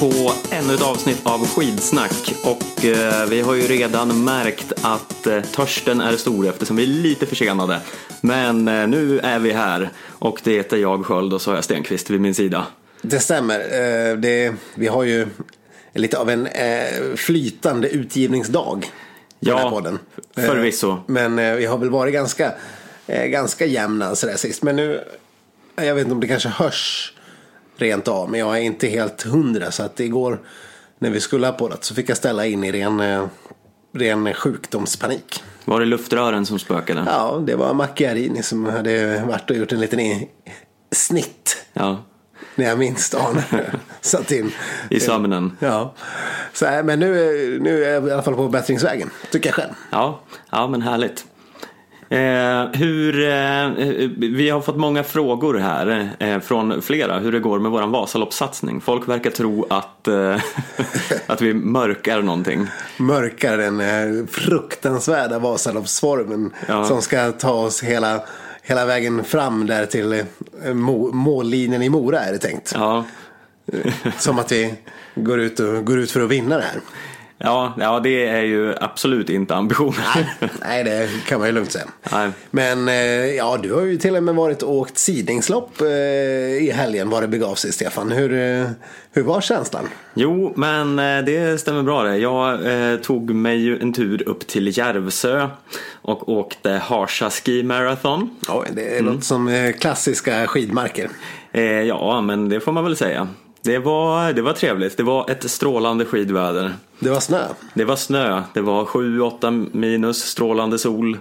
På ännu ett avsnitt av Skidsnack och eh, vi har ju redan märkt att eh, törsten är stor eftersom vi är lite försenade. Men eh, nu är vi här och det heter jag Sköld och så har jag Stenqvist vid min sida. Det stämmer. Eh, Det, vi har ju lite av en eh, flytande utgivningsdag. Ja, podden. förvisso. Eh, Men eh, vi har väl varit ganska, eh, ganska jämna sådär sist. Men nu, jag vet inte om det kanske hörs rent av. Men jag är inte helt hundra. Så att igår när vi skulle ha poddat så fick jag ställa in i ren, eh, ren sjukdomspanik. Var det luftrören som spökade? Ja, det var Macchiarini som hade varit och gjort en liten snitt. Ja, När jag minst det. Satt in. i sömnen. Ja. Så, här, men nu, är- nu är jag i alla fall på bättringsvägen. Tycker jag själv. Ja, ja men härligt. Eh, hur, eh, vi har fått många frågor här eh, från flera hur det går med våran Vasaloppssatsning. Folk verkar tro att, eh, att vi mörkar någonting. Mörkar den eh, fruktansvärda Vasaloppsformen. Ja. Som ska ta oss hela, hela vägen fram där till eh, må, mållinjen i Mora är det tänkt. Ja, Som att vi går ut, och, går ut för att vinna det här. Ja, ja det är ju absolut inte ambitionen. Nej, det kan man ju lugnt säga. Nej. Men eh, ja, du har ju till och med varit och åkt sidningslopp eh, i helgen vad det begav sig, Stefan. Hur, eh, hur var känslan? Jo, men det stämmer bra det. Jag eh, tog mig ju en tur upp till Järvsö och åkte Harsa Ski Marathon. Ja, det låter som eh, klassiska skidmarker. Eh, ja, men det får man väl säga. Det var, det var trevligt. Det var ett strålande skidväder. Det var snö. Det var snö. Det var 7-8 minus, strålande sol,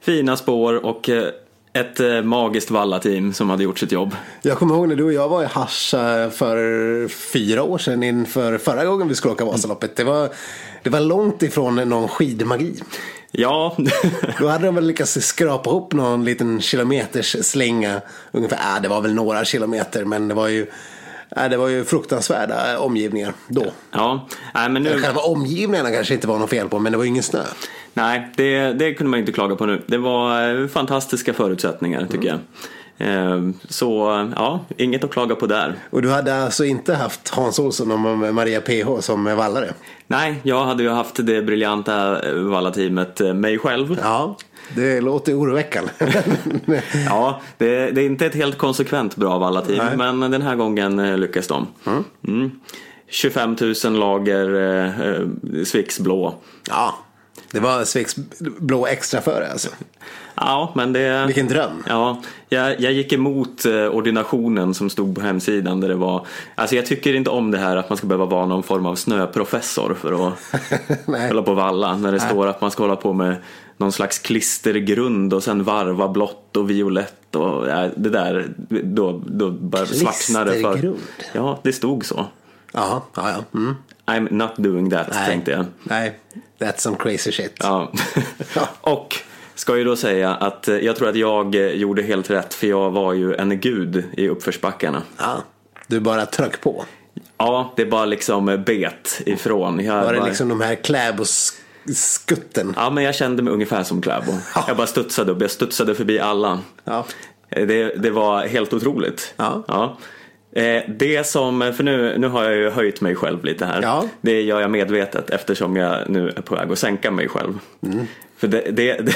fina spår och eh, ett eh, magiskt vallateam som hade gjort sitt jobb. Jag kommer ihåg när du och jag var i Harsa för fyra år sedan inför förra gången vi skulle åka Vasaloppet. Det var, det var långt ifrån någon skidmagi. Ja, Då hade de väl lyckats skrapa ihop någon liten kilometers slänga. Ungefär, äh, det var väl några kilometer men det var ju, äh, det var ju fruktansvärda omgivningar då. ja. Nej, men nu... Själva omgivningarna kanske inte var något fel på men det var ju ingen snö. Nej, det, det kunde man inte klaga på nu. Det var eh, fantastiska förutsättningar tycker jag. Eh, Så ja, inget att klaga på där. Och du hade alltså inte haft Hans Olsson och Maria PH som vallare? Nej, jag hade ju haft det briljanta eh, vallateamet eh, mig själv. Ja, det låter oroväckande. Ja, det, det är inte ett helt konsekvent bra vallateam, Nej. men den här gången eh, lyckas de. Mm. 25 000 lager eh, eh, Swix blå. ja, det var Svegs blå extra för det alltså. Ja, men det... Vilken dröm. Ja, jag, jag gick emot eh, ordinationen som stod på hemsidan där det var Alltså jag tycker inte om det här att man ska behöva vara någon form av snöprofessor för att Nej. hålla på och valla när det står att man ska hålla på med någon slags klistergrund och sen varva blått och violett och ja, det där då, då det för Klistergrund? Ja, det stod så Ja, ja, ja. Mm. I'm not doing that tänkte jag Nej, that's some crazy shit. Ja. Ja. och ska ju då säga att eh, jag tror att jag eh, gjorde helt rätt för jag var ju en gud i uppförsbackarna. Ja, du bara tryck på. Ja, det bara liksom eh, bet ifrån. Jag Var det bara- liksom de här kläboskutten? Ja, men jag kände mig ungefär som Kläbo. Jag bara studsade upp, jag studsade förbi alla. Ja. Det, det var helt otroligt. Ja. Eh, Det som, för nu, nu har jag ju höjt mig själv lite här. Ja. Det gör jag medvetet eftersom jag nu är på väg att sänka mig själv. Mm. För det, det, det,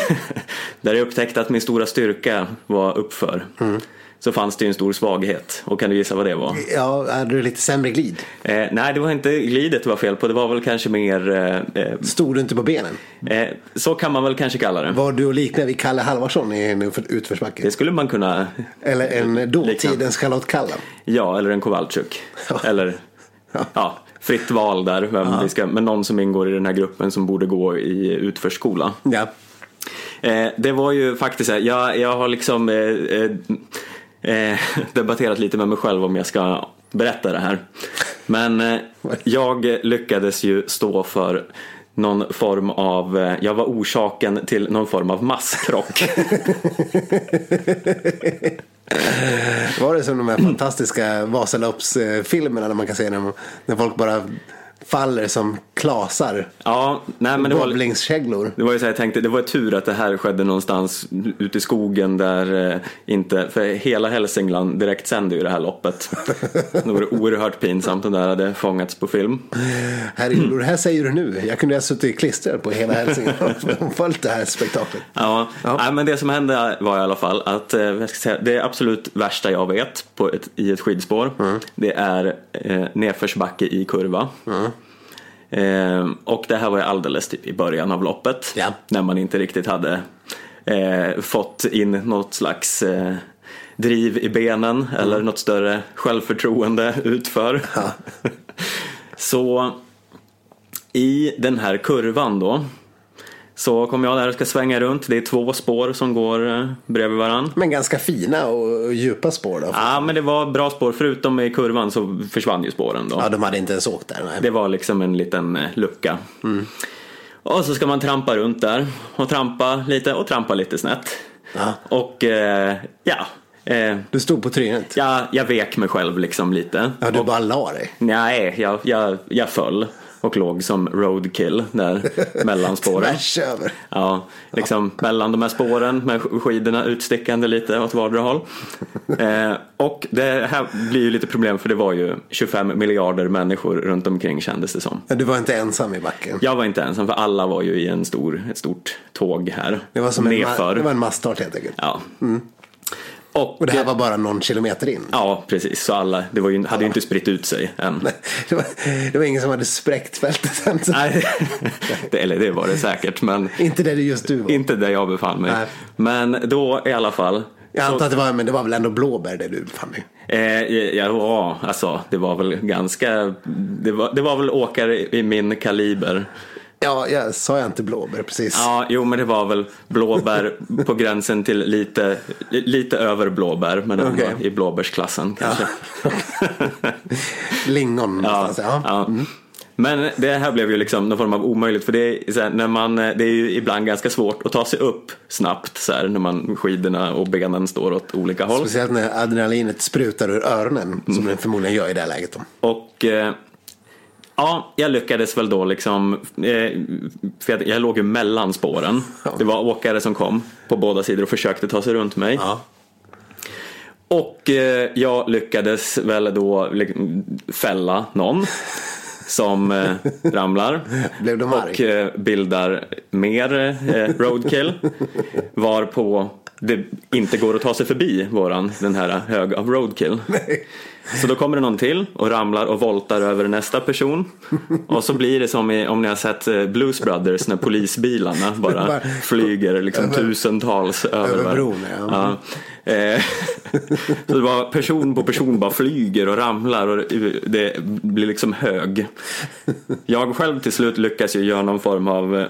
där jag upptäckte att min stora styrka var uppför. Mm. Så fanns det ju en stor svaghet. Och kan du gissa vad det var? Ja, hade du lite sämre glid? Eh, nej, det var inte glidet det var fel på. Det var väl kanske mer... Eh, eh, Stod du inte på benen? eh, så kan man väl kanske kalla det. Var du och liknade vid Kalle Halvarsson i en utförsbacke? Det skulle man kunna... Eller en dåtidens Charlotte Kalla? Ja, eller en Kowalczyk. Eller, Ja. fritt val där. Vem vi ska, men någon som ingår i den här gruppen som borde gå i utförsskola. Ja. Eh, det var ju faktiskt så jag, jag har liksom eh, eh, debatterat lite med mig själv om jag ska berätta det här. Men eh, jag lyckades ju stå för någon form av, eh, jag var orsaken till någon form av masskrock. Var det som de här fantastiska Vasaloppsfilmerna när man kan se när, när folk bara faller som klasar. Ja, nej men det var, det var ju så här, jag tänkte, det var tur att det här skedde någonstans ute i skogen där eh, inte, för hela Hälsingland direkt sände ju det här loppet. Det vore oerhört pinsamt om det här hade fångats på film. Herregud, det här säger du nu. Jag kunde ha suttit klistrad på hela Hälsingland och följt det här spektaklet. Ja, Ja. Nej, men det som hände var i alla fall att eh, jag ska säga, det absolut värsta jag vet på ett, i ett skidspår Mm. det är eh, nedförsbacke i kurva. Eh, och det här var ju alldeles typ i början av loppet Ja. när man inte riktigt hade eh, fått in något slags eh, driv i benen Mm. eller något större självförtroende utför. Så i den här kurvan då så kommer jag där och ska svänga runt. Det är två spår som går eh, bredvid varann. Men ganska fina och djupa spår då. Ja, men det var bra spår. Förutom i kurvan så försvann ju spåren då. Ja, de hade inte ens åkt där. Nej. Det var liksom en liten eh, lucka. Och så ska man trampa runt där och trampa lite och trampa lite snett. Ja. Och eh, ja, eh, Du stod på trynet. jag, jag vek mig själv liksom lite. Ja, du och, bara la dig. nej, jag, jag, jag föll och låg som roadkill där mellan spåren. Över. Ja, liksom mellan de här spåren med skidorna utstickande lite åt vardera håll. Eh, och det här blir ju lite problem för det var ju 25 miljarder människor runt omkring kändes det som. Ja, du var inte ensam i backen. Jag var inte ensam för alla var ju i en stor, ett stort tåg här. Det var som en, ma- det var en masstart helt enkelt. Ja. Och, Och det här var bara någon kilometer in. Ja, precis. Så alla, det var ju, hade ju inte spritt ut sig än. Det var, det var ingen som hade spräckt fältet än. Så- Nej, det, eller det var det säkert, men Inte där just du var. inte där jag befann mig. Nej. Men då i alla fall. Jag så- antar att det var, men det var väl ändå blåbär där du befann dig. Eh, ja, alltså det var väl ganska, det var, det var väl åkare i min kaliber. Ja, jag sa jag inte blåbär precis. Ja, jo men det var väl blåbär på gränsen till lite, lite över blåbär, men ändå Okej. i blåbärsklassen kanske. Lingon Ja. Ja. ja. Men det här blev ju liksom någon form av omöjligt för det är, här, när man, det är ju ibland ganska svårt att ta sig upp snabbt så här, när man skidorna och benen står åt olika håll. Speciellt när adrenalinet sprutar ur öronen. Som den förmodligen gör i det här läget. Då. Och eh, ja, jag lyckades väl då liksom, eh, för jag, jag låg ju mellan spåren. Det var åkare som kom på båda sidor och försökte ta sig runt mig. Ja. Och eh, jag lyckades väl då fälla någon som eh, ramlar Blev de arg? och bildar mer roadkill. Varpå det inte går att ta sig förbi våran, den här hög av roadkill. Så då kommer det någon till och ramlar och voltar över nästa person. Och så blir det som i, om ni har sett eh, Blues Brothers när polisbilarna bara Bara- flyger liksom Över- tusentals över, över bron, ja. Ja. Eh, Så det var person på person bara flyger och ramlar och det blir liksom hög. Jag själv till slut lyckas ju göra någon form av eh,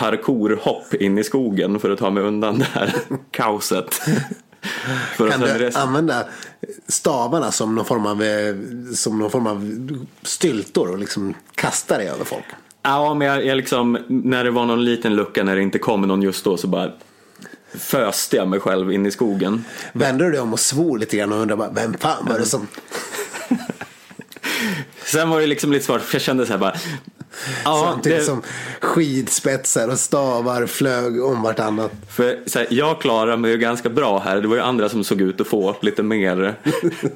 parkourhopp in i skogen för att ta mig undan det här kaoset. För Kan du resa- använda stavarna som någon form av, eh, som någon form av styltor och liksom kasta dig över folk? Ja, men jag, jag liksom, när det var någon liten lucka när det inte kom någon just då så bara föste jag mig själv in i skogen. Vände du dig om och svor lite grann och undrade bara, vem fan var det som... Sen var det liksom lite svårt för jag kände så här bara Ja, Samtidigt det, som skidspetsar och stavar flög om vartannat. för så här, jag klarar mig ju ganska bra här. Det var ju andra som såg ut att få lite mer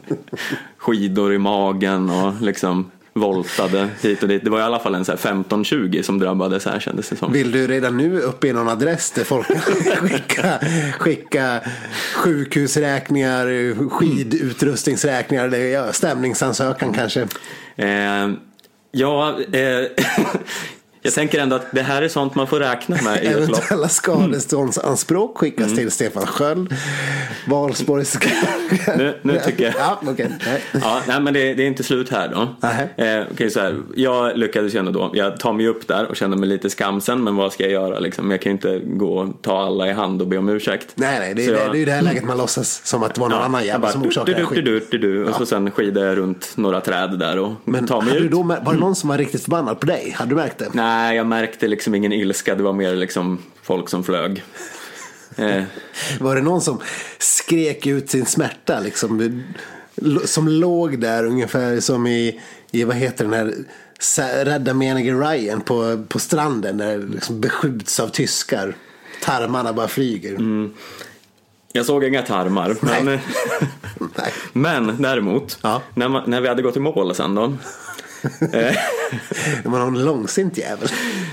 skidor i magen och liksom voltade hit och dit. Det var i alla fall en så här 15-20 som drabbades här kändes det som. Vill du redan nu upp i någon adress där folk kan skicka, skicka sjukhusräkningar, skidutrustningsräkningar, stämningsansökan kanske? Eh, ja, eh, jag tänker ändå att det här är sånt man får räkna med i ett lopp. Eventuella skadeståndsanspråk skickas till Stefan Sköld, Valsborgs... Nu- nu tycker jag- Ja, okej. Nej. Ja, nej, men det, det är inte slut här då. Eh, okej, så här, jag lyckades ju ändå då, jag tar mig upp där och känner mig lite skamsen, men vad ska jag göra liksom? Jag kan ju inte gå och ta alla i hand och be om ursäkt. Nej, nej, det är, Så det, jag- det är ju det här läget man låtsas som att det var någon annan jag jävel som orsakade du, du, skit. du, du, du, och så sen skidade jag runt några träd där och Men tar mig ut. då, var det någon som var riktigt förbannad på dig? Hade du märkt det? Nej, jag märkte liksom ingen ilska, det var mer liksom folk som flög. Eh, Var det någon som skrek ut sin smärta liksom? Som låg där ungefär som i, i vad heter den här Rädda menige Ryan på, på stranden där liksom beskjuts av tyskar. Tarmarna bara flyger. Jag såg inga tarmar. Men, Nej. men däremot, Ja. när, man, när vi hade gått i mål sen då. Eh, Det var någon långsint jävel.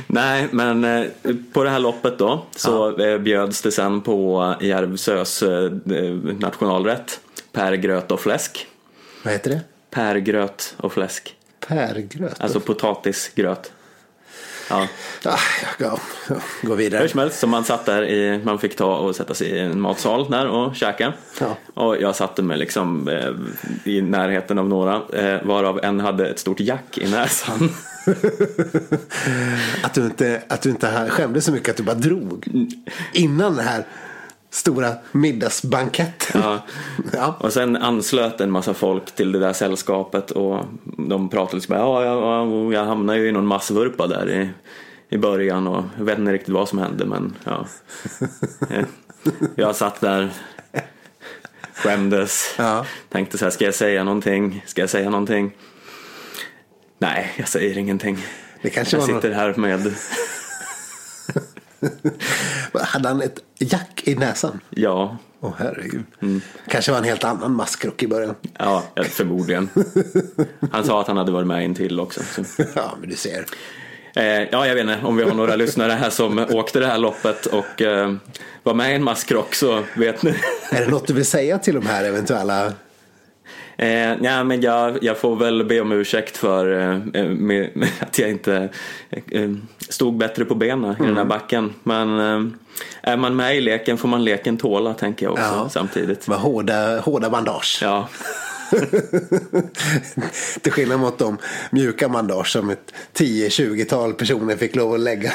nej, men eh, på det här loppet då så eh, bjöds det sen på Järvsös nationalrätt. Pärgröt och fläsk. Vad heter det? Pärgröt och fläsk. Pärgröt. Alltså potatisgröt. Ja. Ah, ja, ja, gå vidare. Hur som helst, så man satt där i, man fick ta och sätta sig i en matsal där och käka. Ja. Och jag satte mig liksom eh, i närheten av några, eh, varav en hade ett stort jack i näsan. Att du inte, att du inte skämdes så mycket att du bara drog. Innan den här stora middagsbanketten. Ja. Ja. Och sen anslöt en massa folk till det där sällskapet och de pratade liksom, ja, ja, ja och jag hamnade ju i någon massvurpa där i, i början och jag vet inte riktigt vad som hände men ja. Jag satt där, skämdes, Ja. tänkte så här, ska jag säga någonting? Ska jag säga någonting? Nej, jag säger ingenting. Det kanske Jag var någon, sitter här med, Hade han ett jack i näsan? ja, Åh herregud. Mm. Kanske var en helt annan maskrock i början. ja, förmodligen. Han sa att han hade varit med in till också. Så. Ja, men du ser. Eh, ja, jag vet inte om vi har några lyssnare här som åkte det här loppet och eh, var med i en maskrock så vet ni. Är det något du vill säga till de här eventuella? Eh, ja, men jag, jag får väl be om ursäkt för eh, med, med att jag inte eh, stod bättre på benen i den här backen. Men eh, är man med i leken får man leken tåla tänker jag också Ja. samtidigt. Var hårda, hårda bandage. Ja, Till skillnad mot de mjuka bandage som ett 10-20-tal personer fick lov att lägga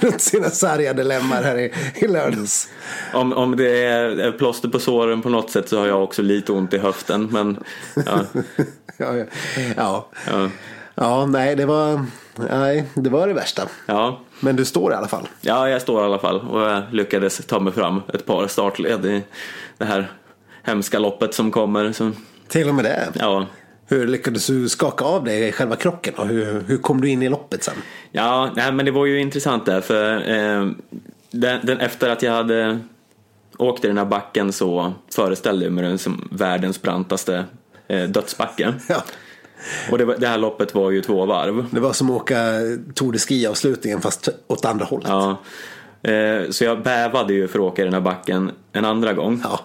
runt sina sargade lemmar här i, i lördags. om, om det är plåster på såren på något sätt så har jag också lite ont i höften. Men ja, Ja, ja. ja. ja, ja nej, det var, nej, det var det värsta. ja. Men du står i alla fall. Ja, jag står i alla fall och jag lyckades ta mig fram ett par startled i det här hemska loppet som kommer. Så, Till och med det. ja, Hur lyckades du skaka av dig själva krocken och hur, hur kom du in i loppet sen? ja nej, men det var ju intressant där för eh, den, den, efter att jag hade åkt i den här backen så föreställde jag mig den som världens brantaste eh, dödsbacke. Ja. Och det, det här loppet var ju två varv. Det var som att åka Tour de Ski-avslutningen fast åt andra hållet. Ja, eh, så jag bävade ju för att åka i den här backen en andra gång. Ja.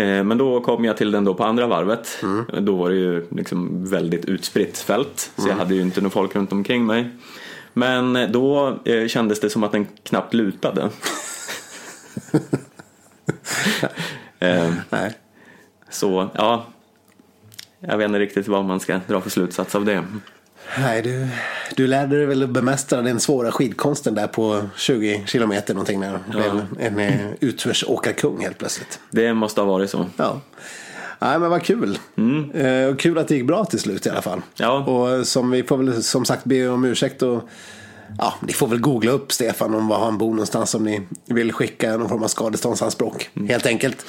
Eh, Men då kom jag till den då på andra varvet. Då var det ju liksom väldigt utspritt fält. Så jag hade ju inte någon folk runt omkring mig. Men eh, då eh, kändes det som att den knappt lutade. eh, Nej. så ja, jag vet inte riktigt vad man ska dra för slutsats av det. Nej, du, du lärde dig väl att bemästra den svåra skidkonsten där på 20 kilometer någonting när du blev en eh, utförsåkarkung helt plötsligt. Det måste ha varit så. Ja. Nej, men vad kul. Eh, och kul att det gick bra till slut i alla fall. Ja. Och som vi får väl som sagt be om ursäkt och ja, ni får väl googla upp Stefan om var han bor någonstans om ni vill skicka någon form av skadeståndsanspråk. Helt enkelt.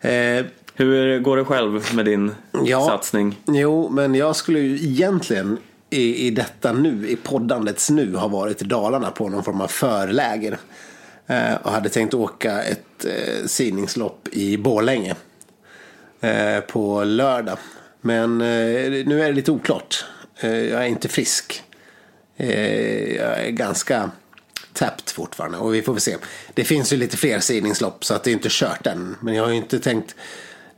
Eh, Hur går det själv med din Ja. satsning? Jo, men jag skulle ju egentligen i, i detta nu, i poddandets nu, har varit i Dalarna på någon form av förläger. Eh, och hade tänkt åka ett eh, sidningslopp i Borlänge eh, på lördag. Men eh, nu är det lite oklart. Eh, jag är inte frisk. Eh, jag är ganska täppt fortfarande och vi får väl se. Det finns ju lite fler sidningslopp så att det är inte kört än. Men jag har ju inte tänkt.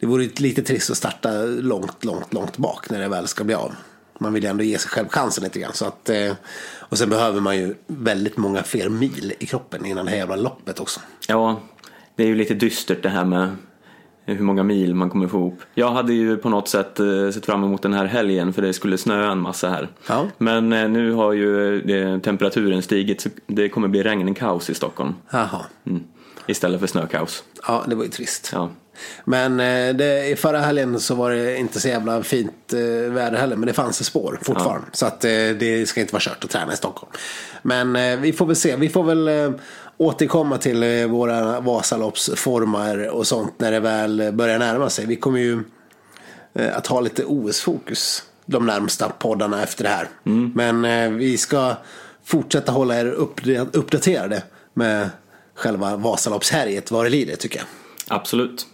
Det vore lite trist att starta långt, långt, långt bak när det väl ska bli av. Man vill ju ändå ge sig själv chansen lite grann. Så att, eh, och sen behöver man ju väldigt många fler mil i kroppen innan det här jävla loppet också. Ja, det är ju lite dystert det här med hur många mil man kommer få ihop. Jag hade ju på något sätt eh, sett fram emot den här helgen för det skulle snöa en massa här. Ja. Men eh, nu har ju temperaturen stigit så det kommer bli regnkaos i Stockholm. Jaha. Mm. Istället för snökaos. Ja, det var ju trist. Ja. Men eh, det, i förra helgen så var det inte så jävla fint eh, väder heller. Men det fanns spår fortfarande. Så att eh, det ska inte vara kört att träna i Stockholm. Men vi får väl se. Vi får väl återkomma till våra Vasaloppsformar och sånt när det väl börjar närma sig. Vi kommer ju att ha lite OS-fokus de närmsta poddarna efter det här. Men eh, vi ska fortsätta hålla er uppda- uppdaterade med själva Vasaloppshärjet vad det lider tycker jag. Absolut.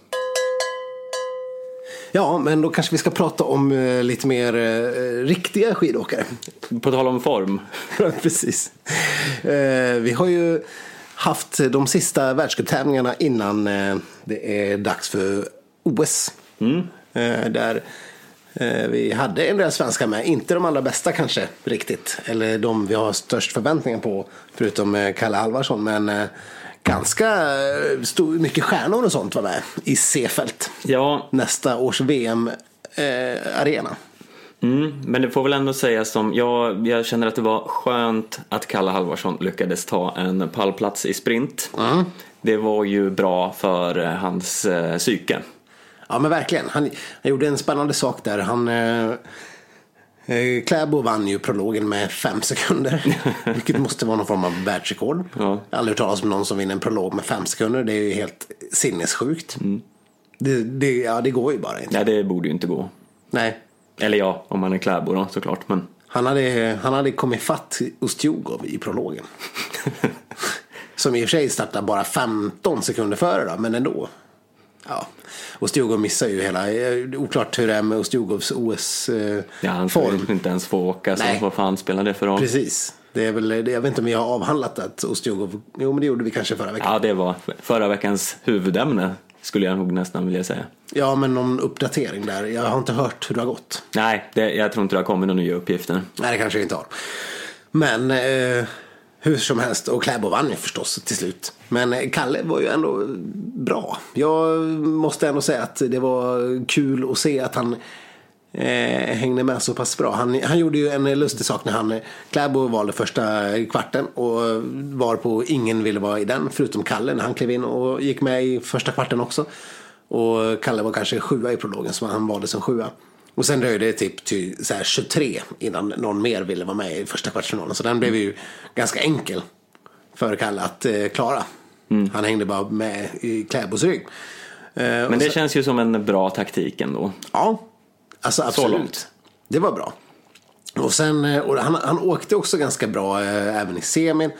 Ja, men då kanske vi ska prata om eh, lite mer eh, riktiga skidåkare. På tal om form. Precis. Eh, vi har ju haft de sista världscuptävlingarna innan eh, det är dags för OS. Eh, där eh, vi hade en del svenskar med, inte de allra bästa kanske riktigt. Eller de vi har störst förväntningar på, förutom Kalle Halvarsson. Men ganska eh, stor, mycket stjärnor och sånt var med i C-fält. Ja, Nästa års VM-arena. mm, men det får väl ändå sägas som, jag, jag känner att det var skönt att Kalle Halvarsson lyckades ta en pallplats i sprint. Det var ju bra för eh, hans eh, psyke. Ja men verkligen. Han, han gjorde en spännande sak där. Han, eh, eh, Kläbo vann ju prologen med fem sekunder. vilket måste vara någon form av världsrekord. Ja. Jag har aldrig hört talas om någon som vinner en prolog med fem sekunder. Det är ju helt sinnessjukt. Det, det, ja, det går ju bara inte. Ja, det borde ju inte gå. Nej. Eller ja, om man är Kläbo då såklart. Men Han hade, han hade kommit fatt Ustjugov i prologen. Som i och för sig startade bara 15 sekunder före då, men ändå. Ja, Ustjugov missar ju hela, eh, oklart hur det är med Ustjugovs ja, han OS-form. får inte ens få åka, så Nej. vad fan spelar det för roll? Precis. Det är väl, jag vet inte om vi har avhandlat att Ustjugov, jo men det gjorde vi kanske förra veckan. Ja, det var förra veckans huvudämne, skulle jag nog nästan vilja säga. Ja, men någon uppdatering där. Jag har inte hört hur det har gått. Nej, det, jag tror inte det har kommit några nya uppgifter. Nej, det kanske jag inte har. Men eh, hur som helst, och Kläbo vann ju förstås till slut. Men eh, Kalle var ju ändå bra. Jag måste ändå säga att det var kul att se att han eh, hängde med så pass bra. Han, han gjorde ju en lustig sak när han, Kläbo valde första kvarten och var på ingen ville vara i den förutom Kalle när han klev in och gick med i första kvarten också. Och Kalle var kanske sjua i prologen så han valde som sjua. Och sen dröjde det typ till så här 23 innan någon mer ville vara med i första kvartsfinalen. Så den blev ju ganska enkel för Kalle att eh, klara. Han hängde bara med i Kläbos rygg. Eh, Men det sen- känns ju som en bra taktik ändå. Ja, alltså absolut. långt. Det var bra. Och sen, eh, och han, han åkte också ganska bra eh, även i semin.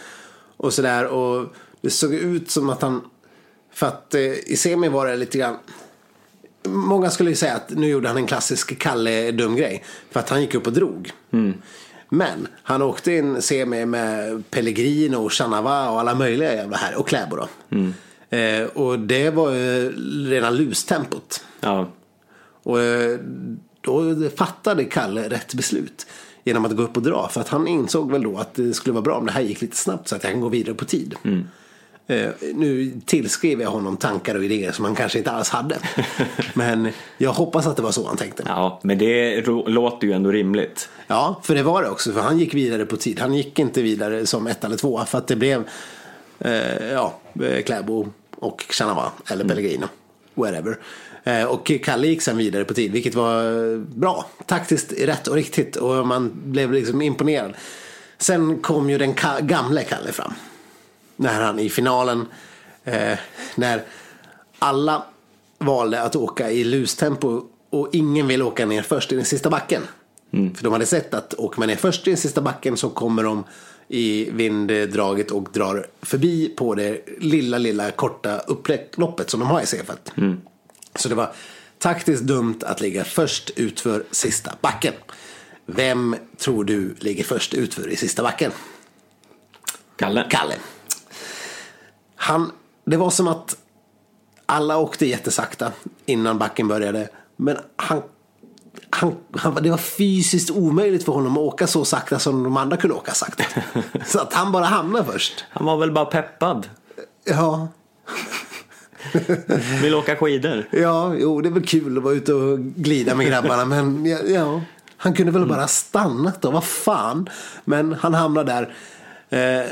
Och sådär. Och det såg ut som att han, för att i semin var det lite grann, många skulle ju säga att nu gjorde han en klassisk Kalle dum grej. För att han gick upp och drog. Men han åkte in semi med Pellegrino och Chanava och alla möjliga jävla här. Och Kläbo då. Eh, och det var ju rena lustempot. Ja, Och eh, då fattade Kalle rätt beslut genom att gå upp och dra. För att han insåg väl då att det skulle vara bra om det här gick lite snabbt så att jag kan gå vidare på tid. Eh, nu tillskriver jag honom tankar och idéer som han kanske inte alls hade. Men jag hoppas att det var så han tänkte. ja men det låter ju ändå rimligt. Ja, för det var det också. För han gick vidare på tid. Han gick inte vidare som ett eller två. För att det blev eh, ja, eh, Kläbo och Chanava. Eller Pellegrino. Whatever. Eh, och Kalle gick sen vidare på tid. Vilket var eh, bra. Taktiskt rätt och riktigt. Och man blev liksom imponerad. Sen kom ju den gamle Kalle fram. När han i finalen. Eh, när alla valde att åka i lustempo och ingen vill åka ner först i den sista backen. För de hade sett att åker man ner först i den sista backen så kommer de i vinddraget och drar förbi på det lilla, lilla korta upploppet som de har i CFet. Så det var taktiskt dumt att ligga först utför sista backen. Vem tror du ligger först utför i sista backen? Kalle? Kalle. Han, det var som att alla åkte jättesakta innan backen började. Men han, han, han, det var fysiskt omöjligt för honom att åka så sakta som de andra kunde åka sakta. Så att han bara hamnade först. Han var väl bara peppad. Ja, Vill åka skidor. ja, jo det är väl kul att vara ute och glida med grabbarna. Men ja, ja han kunde väl bara stannat då, vad fan. Men han hamnade där. Eh,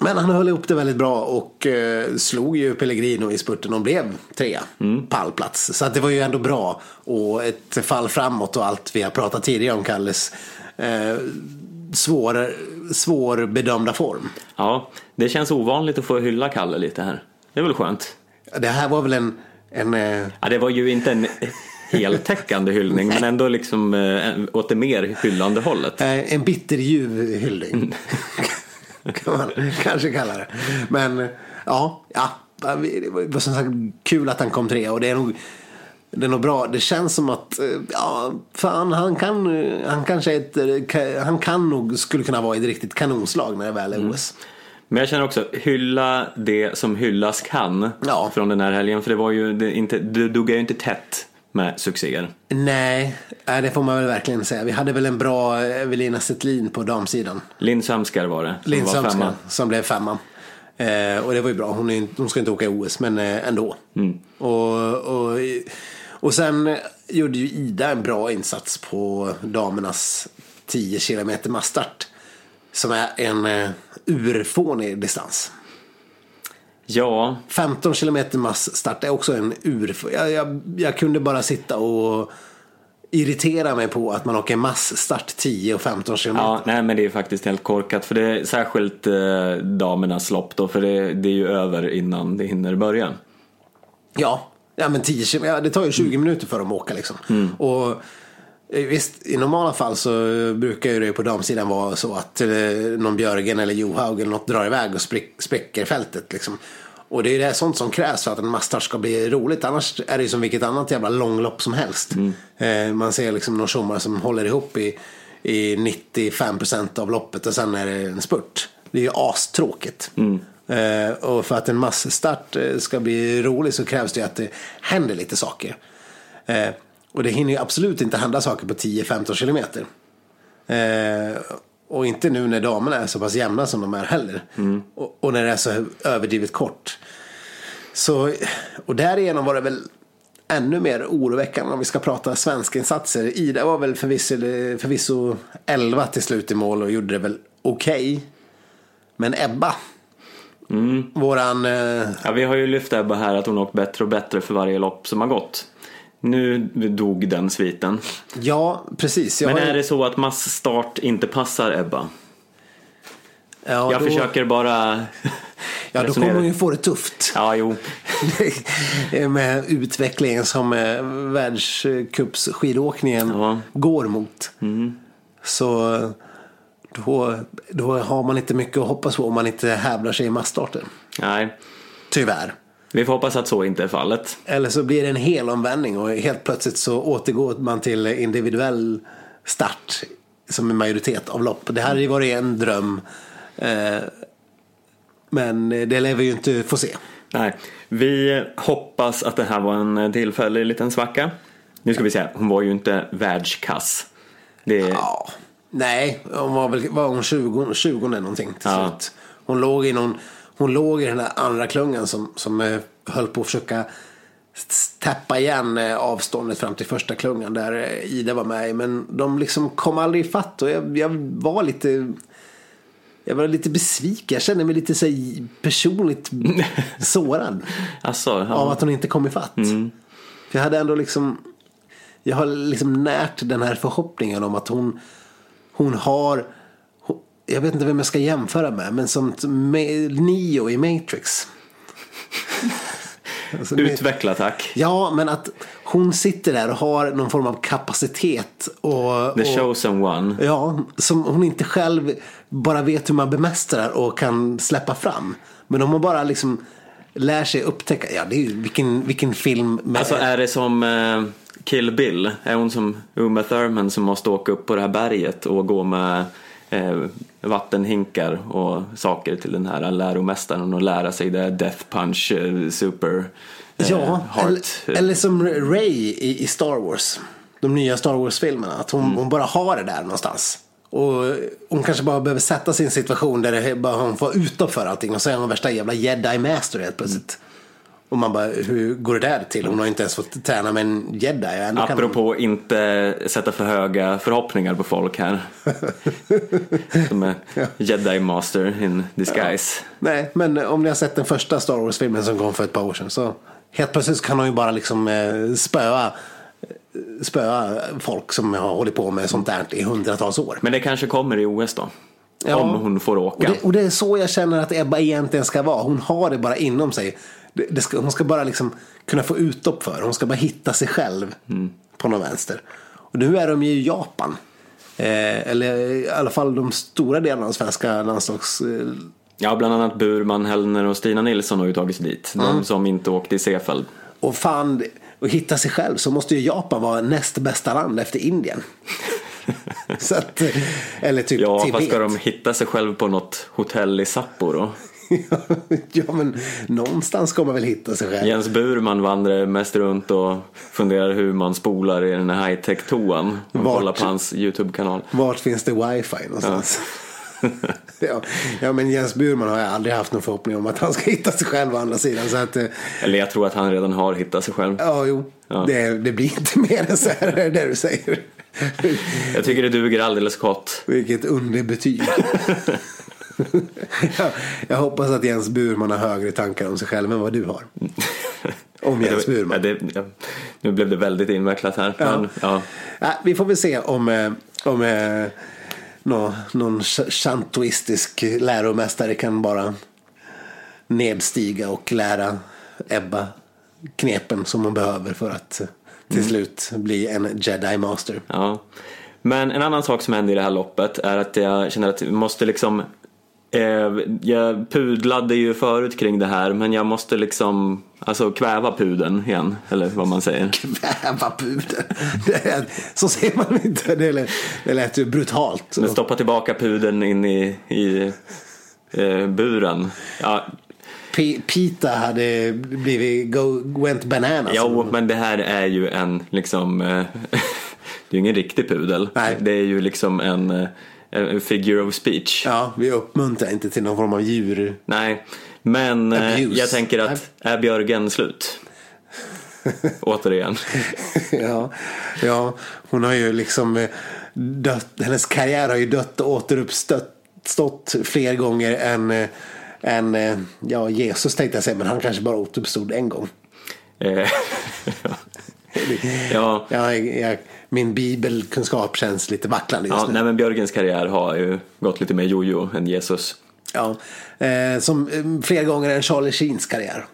men han höll ihop det väldigt bra och eh, slog ju Pellegrino i spurten och blev trea. Pallplats. Så att det var ju ändå bra. Och ett fall framåt och allt vi har pratat tidigare om Kalles eh, svår, svårbedömda form. Ja, det känns ovanligt att få hylla Kalle lite här. Det är väl skönt. Det här var väl en, en eh, Ja, det var ju inte en... heltäckande hyllning men ändå liksom eh, åt det mer hyllande hållet. Eh, En bitterljuv hyllning. Kan man kanske kalla det. Men ja, ja. Det var som sagt kul att han kom tre och det är nog det är nog bra. Det känns som att, eh, ja, fan han kan, han kanske ett, han kan nog, skulle kunna vara i ett riktigt kanonslag när det väl är OS. Men jag känner också, hylla det som hyllas kan Ja. från den här helgen. För det var ju det inte, det duggar ju inte tätt med succéer. Nej, nej, det får man väl verkligen säga. Vi hade väl en bra Evelina Settlin på damsidan. Linn Sömskar var det. Linn femma. som blev femma. Eh, och det var ju bra. Hon, är, hon ska inte åka i OS, men eh, ändå. Mm. Och, och, och sen gjorde ju Ida en bra insats på damernas 10 kilometer massstart. Som är en eh, urfånig distans. Ja, 15 kilometer massstart är också en ur... Jag, jag, jag kunde bara sitta och irritera mig på att man åker massstart 10 och 15 kilometer. ja nej men det är faktiskt helt korkat. För det är särskilt eh, damernas lopp då. För det, det är ju över innan det hinner börja. Ja, ja men 10 km, ja, det tar ju 20 minuter för dem att åka liksom. Och eh, visst, i normala fall så brukar ju det på damsidan vara så att eh, någon Björgen eller Johaug eller något drar iväg och spräcker fältet liksom. Och det är det sånt som krävs för att en massstart ska bli roligt. Annars är det ju som vilket annat jävla långlopp som helst. Eh, man ser liksom någon tjommare som håller ihop i, i 95% av loppet och sen är det en spurt. Det är ju astråkigt. Eh, och för att en massstart eh, ska bli rolig så krävs det ju att det händer lite saker. Och det hinner ju absolut inte hända saker på 10-15 kilometer. Eh, och inte nu när damerna är så pass jämna som de är heller. Och, och när det är så överdrivet kort. Så, och därigenom var det väl ännu mer oroväckande om vi ska prata svenska insatser. Ida var väl förvisso, förvisso 11 till slut i mål och gjorde det väl okej. Men Ebba, våran... Eh, Ja, vi har ju lyft Ebba här att hon åkt bättre och bättre för varje lopp som har gått. Nu dog den sviten. ja, precis. Jag Men har ju- är det så att massstart inte passar Ebba? ja, Jag då, försöker bara Ja, då kommer hon ju få det tufft. Ja, jo. med utvecklingen som eh, världscupsskidåkningen Ja. går mot. Så då, då har man inte mycket att hoppas på om man inte hävdar sig i massstarten. Nej. Tyvärr. Vi får hoppas att så inte är fallet. Eller så blir det en hel omvändning och helt plötsligt så återgår man till individuell start som en majoritet av lopp. Det här hade ju varit en dröm. Eh, men det lär vi ju inte få se. Nej. Vi hoppas att det här var en tillfällig liten svacka. Nu ska vi säga, hon var ju inte världskass. Det, Ja, nej, hon var väl var hon 20, 20 eller någonting till Ja. slut. Hon låg i någon, hon låg i den där andra klungan som, som eh, höll på att försöka täppa igen eh, avståndet fram till första klungan där eh, Ida var med. Men de liksom kom aldrig ifatt och jag, jag var lite jag var lite besviken. Jag kände mig lite så personligt sårad alltså, av ja. att hon inte kom ifatt. För jag hade ändå liksom Jag har liksom närt den här förhoppningen om att hon Hon har Jag vet inte vem jag ska jämföra med Men som Neo i Matrix Alltså, Utveckla tack. Ja men att hon sitter där och har någon form av kapacitet och, The chosen one. Ja, som hon inte själv bara vet hur man bemästrar och kan släppa fram. Men om hon bara liksom lär sig upptäcka, ja det är ju vilken, vilken film med, Alltså är det som eh, Kill Bill? Är hon som Uma Thurman som måste åka upp på det här berget och gå med vattenhinkar och saker till den här läromästaren och lära sig det Death Punch eh, Super eh, Ja, Heart. eller, eller som Ray i, i Star Wars. De nya Star Wars-filmerna. Att hon, hon bara har det där någonstans. Och hon kanske bara behöver sätta en situation där det bara hon får utanför allting. Och så är hon värsta jävla jedi master helt plötsligt. Och man bara, hur går det där till? Hon har inte ens fått träna med en jedi. och Ändå kan hon- Apropå inte sätta för höga förhoppningar på folk här. Som är Jedi Master in disguise. Nej, men om ni har sett den första Star Wars-filmen som kom för ett par år sedan. Så helt plötsligt kan hon ju bara liksom eh, spöa, spöa folk som har hållit på med sånt där i hundratals år. Men det kanske kommer i OS då. Ja. Om hon får Och åka. det, och det är så jag känner att Ebba egentligen ska vara. Hon har det bara inom sig. Det, det ska, hon ska bara liksom kunna få utlopp för. Hon ska bara hitta sig själv på någon vänster. Och nu är de ju i Japan. Eh, eller i alla fall de stora delarna av svenska landslags... Eh, Ja, bland annat Burman, Hellner och Stina Nilsson har ju tagit sig dit. De som inte åkte i Seefeld. och fan, och hitta sig själv så måste ju Japan vara näst bästa land efter Indien. så att, eller typ Ja, Tibet. fast ska de hitta sig själv på något hotell i Sapporo? ja, men någonstans ska man väl hitta sig själv. Jens Burman vandrar mest runt och funderar hur man spolar i den här high-tech-toan. Och Vart? kollar på hans YouTube-kanal. Vart finns det wifi någonstans? Ja. ja, men Jens Burman har jag aldrig haft någon förhoppning om att han ska hitta sig själv å andra sidan. Så att, eh, Eller jag tror att han redan har hittat sig själv. ja, jo, Ja. Det, det blir inte mer än så här, det det du säger. Jag tycker det duger alldeles gott. Vilket underbetyg. jag, jag hoppas att Jens Burman har högre tankar om sig själv än vad du har. Om Jens Ja, Burman. det, ja, nu blev det väldigt invecklat här. Men, ja. Ja, vi får väl se om, eh, om eh, nå, någon ch- chantoistisk läromästare kan bara nedstiga och lära Ebba knepen som hon behöver för att eh, till slut bli en jedi master. Ja. Men en annan sak som hände i det här loppet är att jag känner att vi måste liksom eh, jag pudlade ju förut kring det här men jag måste liksom alltså kväva pudeln igen eller vad man säger. Kväva pudeln. Det är- Så ser man inte. Det lät, det lät ju brutalt. Men stoppa tillbaka pudeln in i, i eh, buren. Ja, P- Pita hade blivit go, went bananas. jo, men det här är ju en liksom eh, det är ju ingen riktig pudel. Nej. Det är ju liksom en, eh, en figure of speech. Ja, vi uppmuntrar inte till någon form av djur. Nej, men eh, Abuse. jag tänker att är Björgen slut? Återigen. ja, ja, hon har ju liksom eh, dött, hennes karriär har ju dött och återuppstått stått fler gånger än, eh, än eh, ja, Jesus tänkte jag säga, men han kanske bara återuppstod en gång. Ja, Ja, jag, min bibelkunskap känns lite vacklande just ja nu. nej, men Björgens karriär har ju gått lite mer jojo än Jesus. Ja, eh, som eh, fler gånger än Charlie Sheens karriär.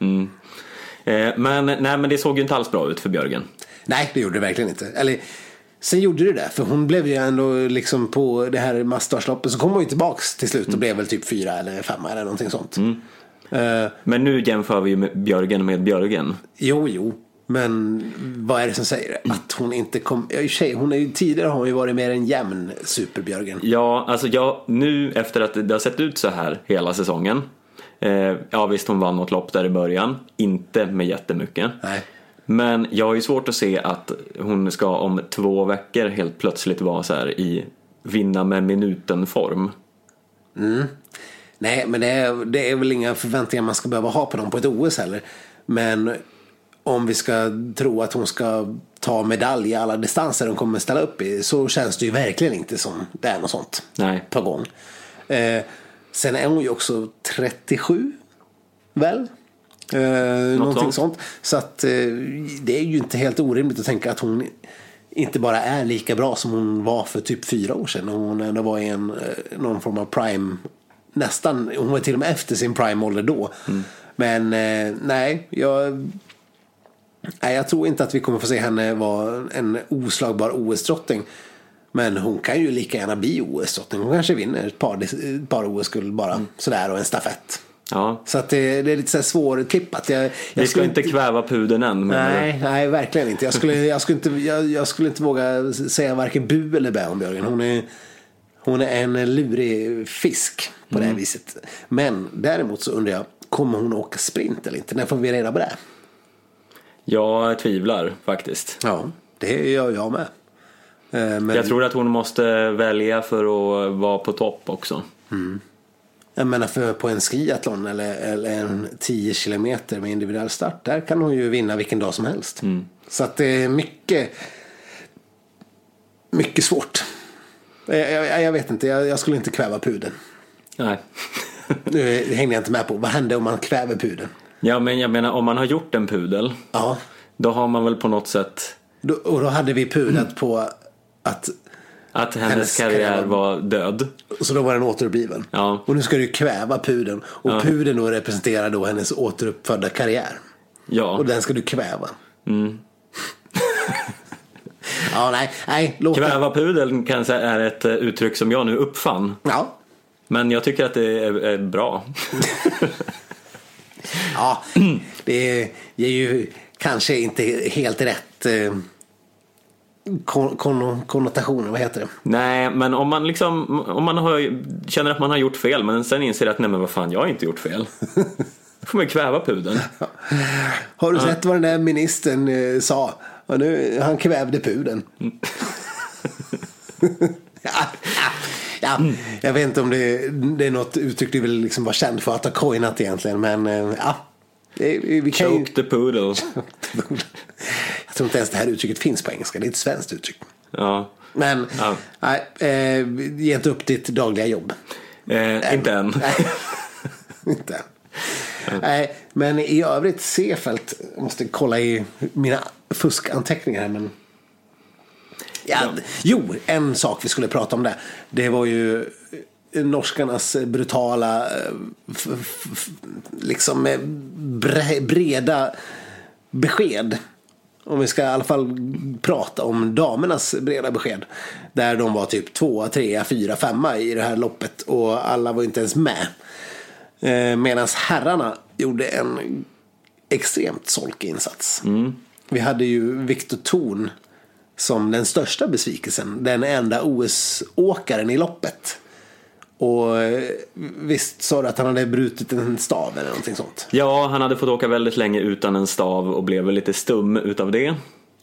Eh, men, nej, men det såg ju inte alls bra ut för Björgen. Nej, det gjorde det verkligen inte. Eller, sen gjorde det det, för hon blev ju ändå liksom på det här Masters-loppet så kom hon ju tillbaks till slut och blev väl typ fyra eller femma eller någonting sånt. Eh, Men nu jämför vi ju med Björgen med Björgen. jo, jo. Men vad är det som säger? Att hon inte kom... Ja, sig, hon är ju, tidigare har hon ju varit mer en jämn superbjörgen. Ja, alltså jag, nu efter att det har sett ut så här hela säsongen. Eh, ja visst, hon vann något lopp där i början. Inte med jättemycket. Nej. Men jag har ju svårt att se att hon ska om två veckor helt plötsligt vara så här i vinna med minuten-form. Nej, men det är, det är väl inga förväntningar man ska behöva ha på dem på ett OS heller. Men om vi ska tro att hon ska ta medalj i alla distanser hon kommer ställa upp i så känns det ju verkligen inte som det är något sånt Nej. på gång. Eh, sen är hon ju också 37, väl? Eh, någonting sånt. sånt. Så att eh, det är ju inte helt orimligt att tänka att hon inte bara är lika bra som hon var för typ fyra år sedan. Hon ändå var i en, eh, någon form av prime, nästan, hon var till och med efter sin prime-ålder då. Men eh, nej, jag, nej, jag tror inte att vi kommer få se henne vara en oslagbar OS-drottning. Men hon kan ju lika gärna bli OS-drottning. Hon kanske vinner ett par, ett par OS-guld bara sådär och en stafett. Ja, Så att det, det är lite så här svårtippat. Jag, jag vi ska inte kväva pudeln än. Nej, nej, verkligen inte. Jag skulle, jag, skulle inte jag, jag skulle inte våga säga varken bu eller bä om Björgen. Hon är, hon är en lurig fisk på det här viset. Men däremot så undrar jag, kommer hon åka sprint eller inte? När får vi reda på det? Jag tvivlar faktiskt. Ja, det gör jag med. Eh, Men, Jag tror att hon måste välja för att vara på topp också. jag menar för på en skiathlon eller, eller en 10 kilometer med individuell start. Där kan hon ju vinna vilken dag som helst. Så att det är mycket, mycket svårt. Jag, jag, jag vet inte, jag, jag skulle inte kväva pudeln. Nej. Nu hängde jag inte med på. Vad händer om man kväver pudeln? Ja, men jag menar om man har gjort en pudel. Ja, Då har man väl på något sätt då, och då hade vi pudlat på att att hennes, Hennes karriär karriär. var död. Så då var den återuppliven. Ja. Och nu ska du kväva pudeln. Och Ja. pudeln då representerar då hennes återuppfödda karriär. Ja, Och den ska du kväva. ja, nej, nej. Låt kväva pudeln kanske är ett eh, uttryck som jag nu uppfann. Ja, Men jag tycker att det är, är bra. ja. Det ger ju kanske inte helt rätt eh, kon- kon- konnotationer. Vad heter det? Nej, men om man liksom, om man har, känner att man har gjort fel men sen inser att nej men vad fan, jag har inte gjort fel. Då får man ju kväva pudeln. Har du sett vad den där ministern eh, sa? Nu, han kvävde pudeln. ja, ja, ja, jag vet inte om det, det är något uttryck du vill liksom vara känd för att ha coinat egentligen. Men eh, ja, vi kan ju... Choke the poodle. Jag tror inte ens det här uttrycket finns på engelska. Det är ett svenskt uttryck. Ja. Men Ja. nej, eh, ge inte upp ditt dagliga jobb. Eh, inte än. Nej, inte än. Nej, men i övrigt Sefelt, jag måste kolla i mina fuskanteckningar här. Men... Ja, Jo, en sak vi skulle prata om där. Det var ju norskarnas brutala, eh, liksom eh, bre, breda besked. Om vi ska i alla fall prata om damernas breda besked. Där de var typ tvåa, trea, fyra, femma i det här loppet. Och alla var inte ens med. Eh, Medan herrarna gjorde en extremt solkig insats. Vi hade ju Viktor Thorn som den största besvikelsen. Den enda OS-åkaren i loppet. Och eh, visst sa du att han hade brutit en stav eller någonting sånt? Ja, han hade fått åka väldigt länge utan en stav och blev väl lite stum utav det.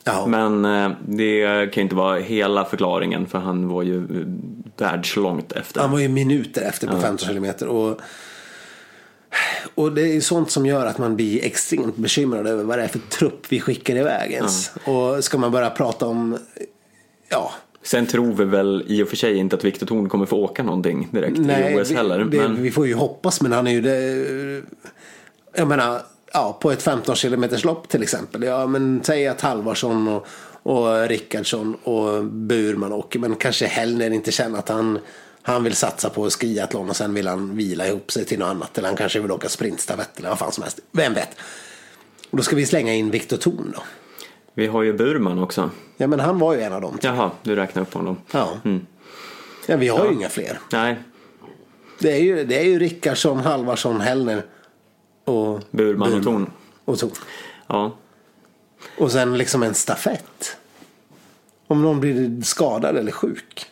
Ja. Men eh, det kan ju inte vara hela förklaringen för han var ju eh, världslångt efter. Han var ju minuter efter på 15 kilometer. Och, och det är sånt som gör att man blir extremt bekymrad över vad det är för trupp vi skickar iväg ens. Och ska man börja prata om, ja, Sen tror vi väl i och för sig inte att Viktor Thorn kommer få åka någonting direkt i OS vi, heller. det, men... vi får ju hoppas men han är ju det, jag menar, ja, på ett 15 kilometers lopp till exempel. Ja, men säg att Halvarsson och, och Rickardsson och Burman åker men kanske Hellner inte känner att han han vill satsa på skiathlon och sen vill han vila ihop sig till något annat. Eller han kanske vill åka sprintstafett eller vad fan som helst. Vem vet? Och då ska vi slänga in Viktor Thorn då. Vi har ju Burman också. Ja men han var ju en av dem. Jaha, du räknar upp honom. Ja. ja vi har ju inga fler. Nej, Det är ju, det är ju Rickardsson, Halvarsson, Hellner och Burman och Thorn. Och Thorn. Ja. Och sen liksom en stafett. Om någon blir skadad eller sjuk.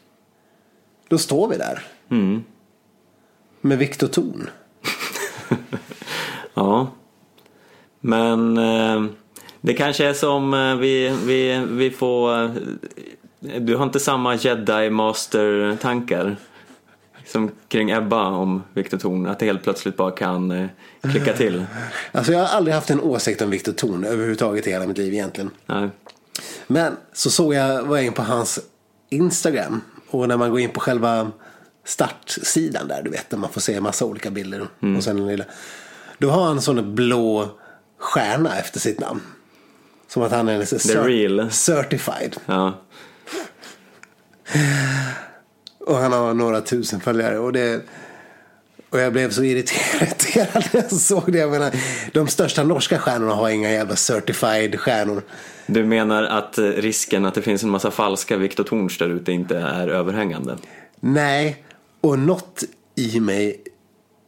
Då står vi där. Mm. Med Viktor Thorn. Ja. Men eh, det kanske är som eh, vi, vi, vi får... Eh, du har inte samma jedi master tankar som kring Ebba om Viktor Thorn. Att det helt plötsligt bara kan eh, klicka till. Alltså jag har aldrig haft en åsikt om Viktor Thorn överhuvudtaget i hela mitt liv egentligen. Nej. Men så såg jag, var jag in på hans Instagram. Och när man går in på själva startsidan där, du vet, där man får se massa olika bilder. Och sen den lilla. Då har han en sån blå stjärna efter sitt namn. Som att han är liksom The real. certified. Ja. Och han har några tusen följare. Och, det, och jag blev så irriterad när jag såg det. Jag menar, de största norska stjärnorna har inga jävla certified stjärnor. Du menar att eh, risken att det finns en massa falska Viktor Thorns där ute inte är överhängande? Nej, och något i mig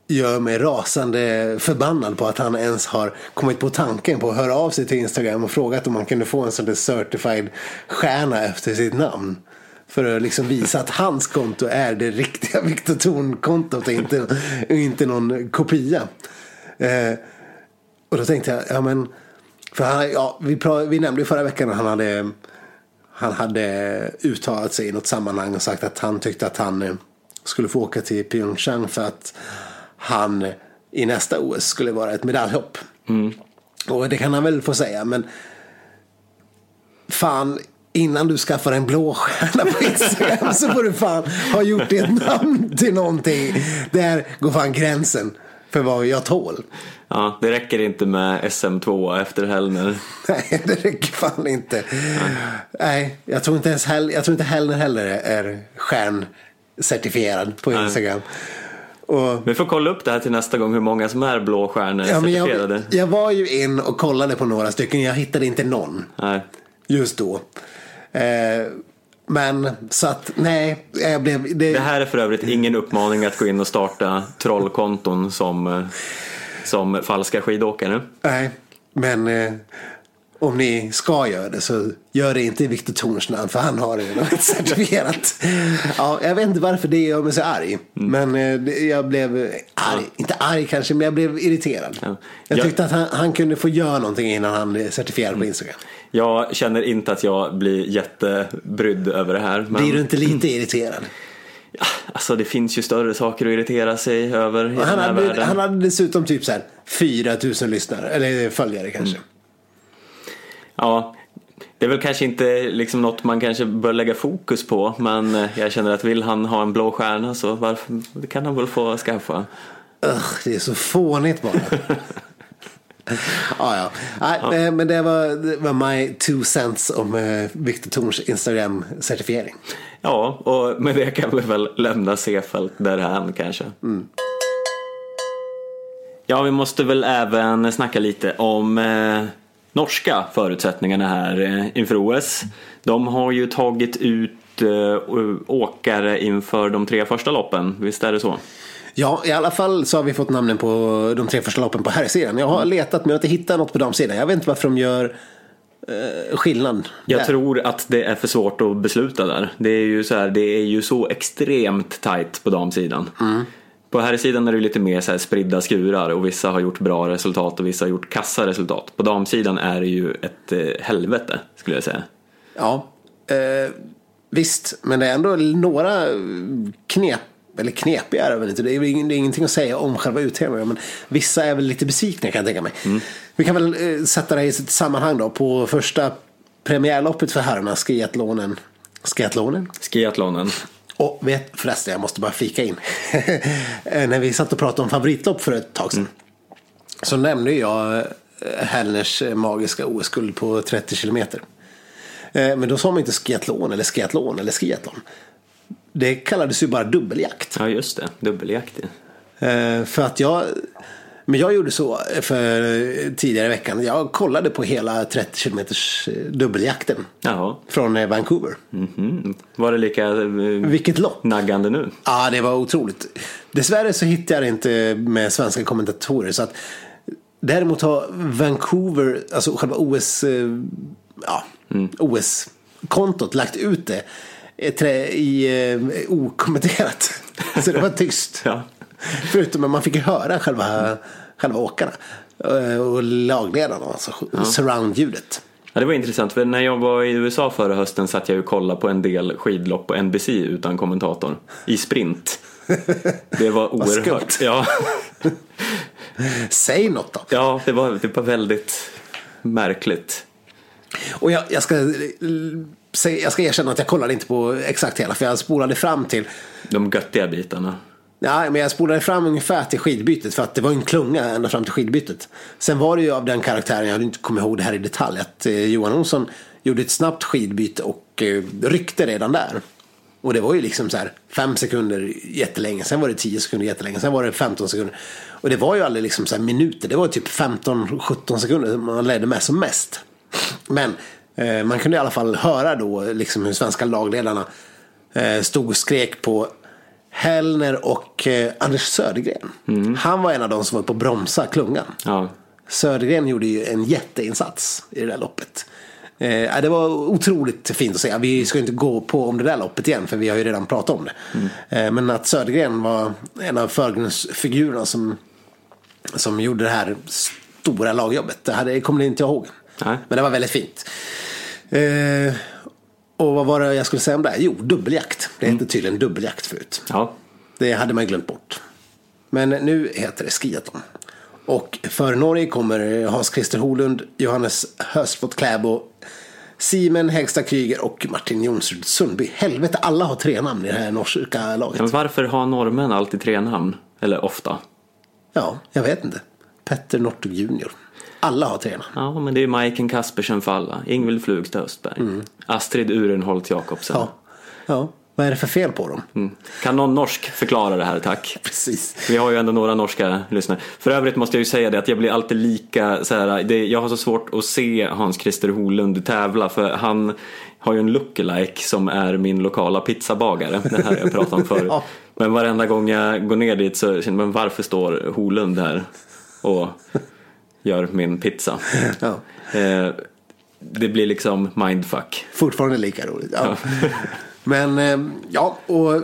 gör mig rasande förbannad på att han ens har kommit på tanken på att höra av sig till Instagram och frågat om man kunde få en sån där certified stjärna efter sitt namn. För att liksom visa att hans konto är det riktiga Viktor Thorn-kontot och inte, inte någon kopia. Eh, och då tänkte jag, ja men, för han, ja, vi, pra, vi nämnde ju förra veckan att han hade, han hade uttalat sig i något sammanhang och sagt att han tyckte att han eh, skulle få åka till Pyeongchang för att han i nästa OS skulle vara ett medaljhopp. Och det kan han väl få säga, men fan, innan du skaffar en blå stjärna på Instagram så får du fan ha gjort ditt namn till någonting. Där går fan gränsen för vad jag tål. Ja, det räcker inte med SM2 efter Hellner. Nej, det räcker fan inte. Nej, jag tror inte ens Hell, jag tror inte Hellner heller är stjärncertifierad på Instagram. Och, Vi får kolla upp det här till nästa gång hur många som är blåstjärnor ja, certifierade. jag, jag var ju in och kollade på några stycken. Jag hittade inte någon Nej. just då. Eh, men så att nej, jag blev... Det, Det här är för övrigt ingen uppmaning att gå in och starta trollkonton som, eh, som falska skidåkare. Nej, men eh, om ni ska göra det så gör det inte i Viktor Torns namn för han har redan certifierat. Ja, jag vet inte varför det gör mig så arg. Men eh, jag blev arg, inte arg kanske, men jag blev irriterad. Ja. Jag tyckte att han, han kunde få göra någonting innan han är certifierad på Instagram. Jag känner inte att jag blir jättebrydd över det här. Men Blir du inte lite irriterad? alltså, det finns ju större saker att irritera sig över i Han den här hade, världen. han hade dessutom typ så här 4 000 lyssnare, eller följare kanske. Ja, det är väl kanske inte liksom något man kanske bör lägga fokus på men eh, jag känner att vill han ha en blå stjärna så varför, det kan han väl få skaffa. Ugh, det är så fånigt bara. ja, ja. Nej, eh, Men det var, det var my two cents om eh, Viktor Torns Instagram-certifiering. Ja, och med det kan vi väl lämna Sefält därhän kanske. Ja, vi måste väl även snacka lite om eh, norska förutsättningarna här eh, inför OS. De har ju tagit ut eh, åkare inför de tre första loppen, visst är det så? Ja, i alla fall så har vi fått namnen på de tre första loppen på herrsidan. Jag har letat men jag har inte hittat något på damsidan. Jag vet inte varför de gör eh, skillnad. Jag där. tror att det är för svårt att besluta där. Det är ju så, här, det är ju så extremt tajt på damsidan. På här sidan är det lite mer så här spridda skurar och vissa har gjort bra resultat och vissa har gjort kassa resultat. På damsidan är det ju ett eh, helvete skulle jag säga. Ja, eh, visst. Men det är ändå några knep, eller knepiga är det väl inte. Det är, ing- det är ingenting att säga om själva uttävlingen. Men vissa är väl lite besvikna kan jag tänka mig. Vi kan väl eh, sätta det i sitt sammanhang då. På första premiärloppet för herrarna, skiathlonen. Skiathlonen? Skiathlonen. Och vet, förresten, jag måste bara flika in. Eh, När vi satt och pratade om favoritlopp för ett tag sedan. Så nämnde jag eh, Hellners magiska OS-guld på 30 kilometer. Men då sa man inte skiathlon eller skiathlon eller skiathlon. Det kallades ju bara dubbeljakt. Ja just det, dubbeljakt. ja. Eh, För att jag men jag gjorde så för tidigare i veckan. Jag kollade på hela 30 kilometers eh, dubbeljakten Jaha. från eh, Vancouver. Mhm. Var det lika eh, Vilket lopp! naggande nu? Ja, det var otroligt. Dessvärre så hittade jag det inte med svenska kommentatorer. Så att, däremot har Vancouver, alltså själva OS, eh, ja, OS-kontot lagt ut det eh, trä- i eh, okommenterat. Så det var tyst. Ja. Förutom att man fick höra själva, själva åkarna. eh, Och lagledarna, alltså surround-ljudet. Ja, det var intressant, för när jag var i USA förra hösten satt jag och kollade på en del skidlopp på NBC utan kommentator. I sprint. Det var oerhört. Ja, Säg något då. ja det, var, det var väldigt märkligt. Och jag, jag, ska, jag ska erkänna att jag kollade inte på exakt hela. För jag spolade fram till De göttiga bitarna. Ja, men jag spolade fram ungefär till skidbytet för att det var en klunga ända fram till skidbytet. Sen var det ju av den karaktären, jag inte kommit ihåg det här i detalj, att eh, Johan Olsson gjorde ett snabbt skidbyte och eh, ryckte redan där. Och det var ju liksom så här fem sekunder jättelänge, sen var det 10 sekunder jättelänge, sen var det 15 sekunder. Och det var ju aldrig liksom så minuter, det var typ 15-17 sekunder man ledde med som mest. Men eh, man kunde i alla fall höra då liksom hur svenska lagledarna eh, stod och skrek på Hellner och eh, Anders Södergren. Han var en av de som var på att bromsa klungan. Ja. Södergren gjorde ju en jätteinsats i det där loppet. Eh, det var otroligt fint att se. Vi ska inte gå på om det där loppet igen för vi har ju redan pratat om det. Eh, men att Södergren var en av förgrundsfigurerna som, som gjorde det här stora lagjobbet. Det hade, kommer inte jag ihåg. Nej. Men det var väldigt fint. Eh, och vad var det jag skulle säga om det? här? Jo, dubbeljakt. Det hette tydligen dubbeljakt förut. ja. Det hade man glömt bort. Men nu heter det skiathlon. Och för Norge kommer Hans Christer Holund, Johannes Hösflot Kläbo, Simen Hägstad Kryger och Martin Jonsrud Sundby. Helvete, alla har tre namn i det här norska laget. Men varför har norrmän alltid tre namn? Eller ofta? Ja, jag vet inte. Petter Northug Junior. Alla har treorna. Ja, men det är Majken Kaspersen för alla. Ingvild Flugstad Östberg. Astrid Urenholt Jakobsen. Mm. Ja. ja. Vad är det för fel på dem? Mm. Kan någon norsk förklara det här, tack? Precis. Vi har ju ändå några norska lyssnare. För övrigt måste jag ju säga det att jag blir alltid lika så här, det, jag har så svårt att se Hans-Christer Holund tävla för han har ju en lookalike som är min lokala pizzabagare. Det här jag pratat om förut. Ja. Men varenda gång jag går ner dit så känner jag, men varför står Holund här och gör min pizza? Ja. Eh, det blir liksom mindfuck. Fortfarande lika roligt. Ja. Men eh, ja, och,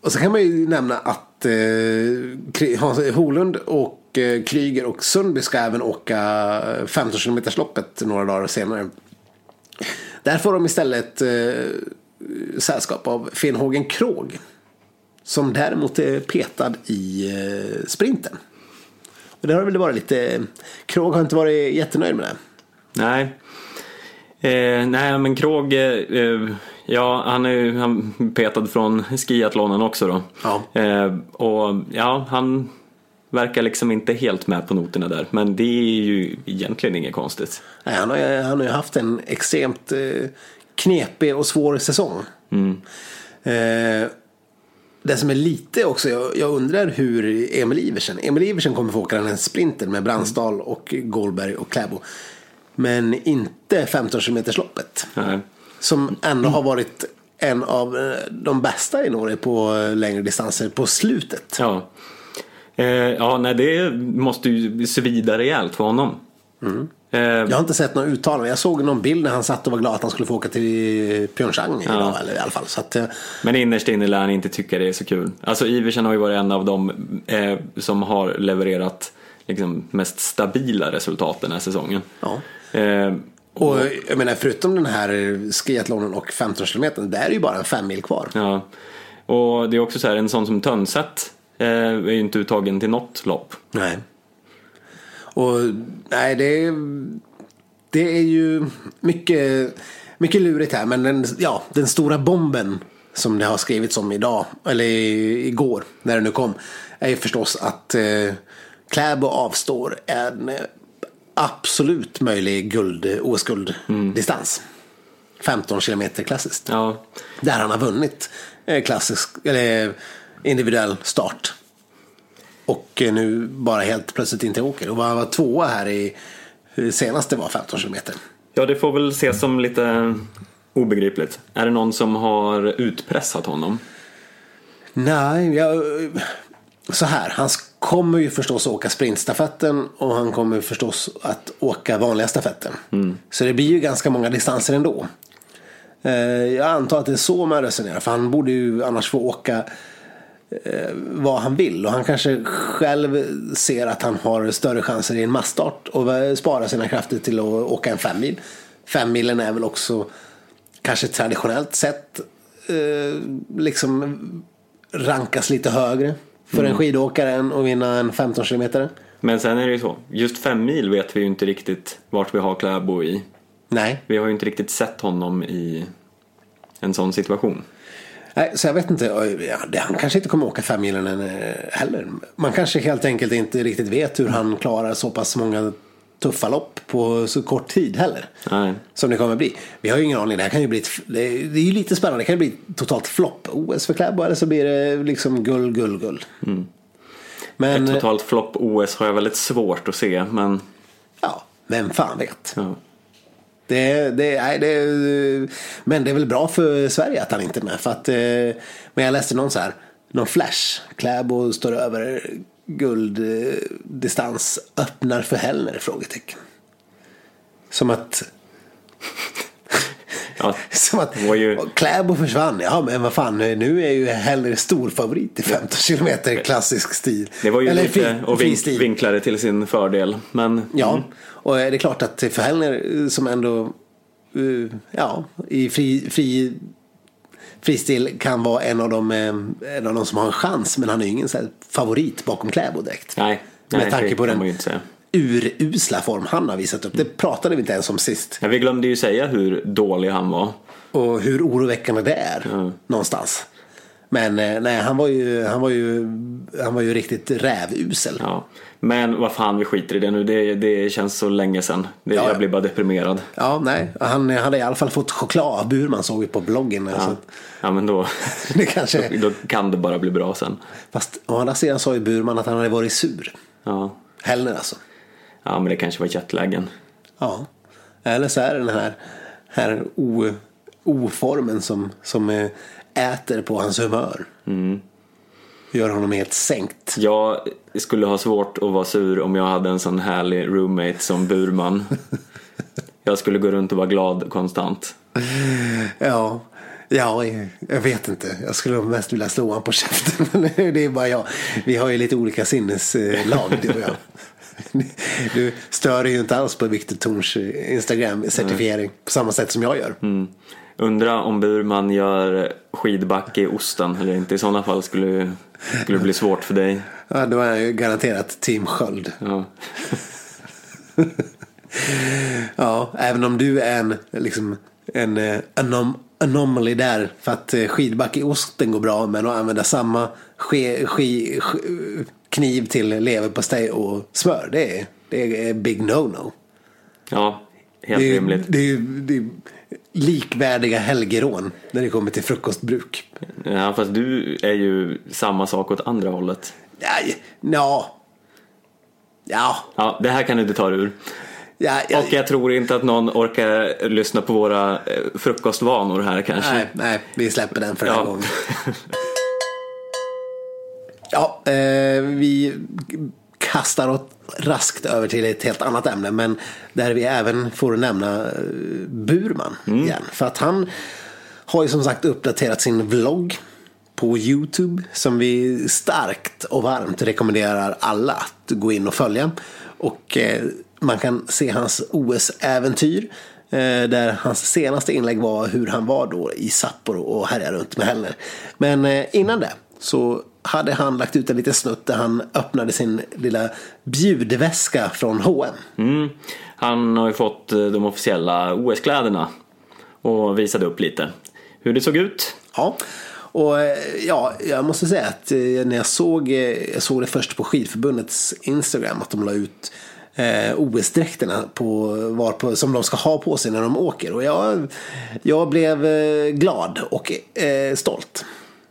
och så kan man ju nämna att eh, Hans Holund och eh, Kryger och Sundby ska även åka 15 km loppet några dagar senare. Där får de istället eh, sällskap av Finnhågen Krog. Som däremot är petad i eh, sprinten. Och det har väl varit lite, Krog har inte varit jättenöjd med det. Nej. Eh, nej men Krog, eh, eh, ja han är ju han petad från skiathlonen också då. Ja. Eh, och ja, han verkar liksom inte helt med på noterna där. Men det är ju egentligen inget konstigt. Nej, han, har, ju- han har ju haft en extremt eh, knepig och svår säsong. Eh, det som är lite också, jag, jag undrar hur Emil Iversen, Emil Iversen kommer få åka den här sprinten med Brandsdal och Goldberg och Kläbo. Men inte 15 km loppet Nej. Som ändå har varit en av eh, de bästa i Norge på eh, längre distanser på slutet. Ja. Eh, ja, nej det måste ju svida rejält för honom. Eh, Jag har inte sett några uttalanden. Jag såg någon bild när han satt och var glad att han skulle få åka till Pyeongchang idag. Eller i alla fall. Så att, eh, Men innerst inne lär han inte tycka det är så kul. Alltså Iversen har ju varit en av de eh, som har levererat liksom, mest stabila resultat den här säsongen. ja. Eh, Och jag menar förutom den här skiathlonen och 15 km, där är ju bara en fem mil kvar. ja. Och det är också så här, en sån som Tönseth eh, är ju inte uttagen till något lopp. Nej. Och nej, det är, det är ju mycket, mycket lurigt här. Men den, ja, den stora bomben som det har skrivits om idag, eller igår, när det nu kom, är ju förstås att eh, Kläbo avstår en eh, absolut möjlig guld, OS-gulddistans. 15 kilometer klassiskt. Ja, Där han har vunnit eh, klassisk, eller individuell start. Och eh, nu bara helt plötsligt inte åker. Och var, var tvåa här i senaste var 15 kilometer. ja, det får väl ses som lite obegripligt. Är det någon som har utpressat honom? Nej, jag, så här. Han kommer ju förstås åka sprintstafetten och han kommer förstås att åka vanliga stafetten. Så det blir ju ganska många distanser ändå. Eh, Jag antar att det är så man resonerar. För han borde ju annars få åka vad han vill. Och han kanske själv ser att han har större chanser i en massstart och spara sina krafter till att åka en fem mil. Fem milen är väl också kanske traditionellt sett eh, liksom rankas lite högre för en skidåkare än att vinna en 15 kilometer. Men sen är det ju så, just fem mil vet vi ju inte riktigt vart vi har Kläbo i. Nej. Vi har ju inte riktigt sett honom i en sån situation. Nej, så jag vet inte. Ja, Han kanske inte kommer åka fem milen eh, heller. Man kanske helt enkelt inte riktigt vet hur han klarar så pass många tuffa lopp på så kort tid heller. Nej. Som det kommer bli. Vi har ju ingen aning. Det här kan ju bli ett, det är ju lite spännande. Det kan ju bli totalt flopp-OS för Kläbo eller så blir det liksom guld, guld, guld. Men Ett totalt flopp-OS har jag väldigt svårt att se, men ja, vem fan vet. ja. Det, det, nej, det, men det är väl bra för Sverige att han inte är med. För att, eh, men jag läste någon så här, någon flash. Kläbo står över gulddistans, öppnar för Hellner? Frågetecken. Som att, ja. som att ju- Kläbo försvann. Ja men vad fan, nu är ju Hellner stor favorit i 15 kilometer klassisk stil. Det var ju Eller lite att fri vink, stil. vinkla det till sin fördel. Men Ja, och det är klart att för Hellner eh, som ändå eh, ja, i fri, fri, fristil kan vara en av, de, eh, en av de som har en chans. Men han är ju ingen favorit bakom Kläbo direkt. nej, nej Med tanke det på den ju inte säga. Urusla form han har visat upp. Det pratade vi inte ens om sist. Ja, vi glömde ju säga hur dålig han var. Och hur oroväckande det är någonstans. Men eh, nej, han var ju, han var ju, han var ju riktigt rävusel. Ja. Men vad fan, vi skiter i det nu. Det, det känns så länge sedan. Det, Ja, ja. Jag blir bara deprimerad. Ja, nej, han hade i alla fall fått choklad av Burman såg vi på bloggen. Ja, Så ja men då, det kanske, då kan det bara bli bra sen. fast å andra sidan sa ju Burman att han hade varit sur. Ja, Hellner alltså. Ja men det kanske var jetlagen. Ja. Eller så är det den här, här o, oformen som, som eh, äter på hans humör. Gör honom helt sänkt. Jag skulle ha svårt att vara sur om jag hade en sån härlig roommate som Burman. Jag skulle gå runt och vara glad konstant. Ja, ja, jag vet inte. Jag skulle mest vilja slå honom på käften. Men det är bara jag. Vi har ju lite olika sinneslag du och jag. Du stör ju inte alls på Viktor Torns Instagram-certifiering på samma sätt som jag gör. Undra om Burman gör skidbacke i osten eller inte. I sådana fall skulle, skulle det bli svårt för dig. Ja, då är jag ju garanterat Team Sköld. Ja. Ja, även om du är en, liksom, en eh, anom anomaly där. För att eh, skidback i osten går bra. Men att använda samma ske, ske, ske, kniv till leverpastej och smör. Det är, det är big no-no. ja, helt Det är, rimligt. det, är, det är likvärdiga helgerån när det kommer till frukostbruk. Ja, fast du är ju samma sak åt andra hållet. Ja, ja. Ja, Ja, det här kan du inte ta ur. ja, ja. Och jag tror inte att någon orkar lyssna på våra eh, frukostvanor här kanske. Nej, nej, vi släpper den för den här Ja. gången. Ja, eh, vi kastar oss raskt över till ett helt annat ämne. Men där vi även får nämna eh, Burman igen. För att han har ju som sagt uppdaterat sin vlogg på YouTube. Som vi starkt och varmt rekommenderar alla att gå in och följa. Och eh, man kan se hans OS-äventyr. Eh, där hans senaste inlägg var hur han var då i Sapporo och härjade runt med Hellner. Men eh, innan det så hade han lagt ut en liten snutt där han öppnade sin lilla bjudväska från H&M. Mm. Han har ju fått eh, de officiella OS-kläderna och visade upp lite hur det såg ut. Ja, och eh, ja, jag måste säga att eh, när jag såg, jag såg det först på skidförbundets Instagram att de la ut eh, OS-dräkterna på, var på, som de ska ha på sig när de åker. Och jag, jag blev glad och eh, stolt.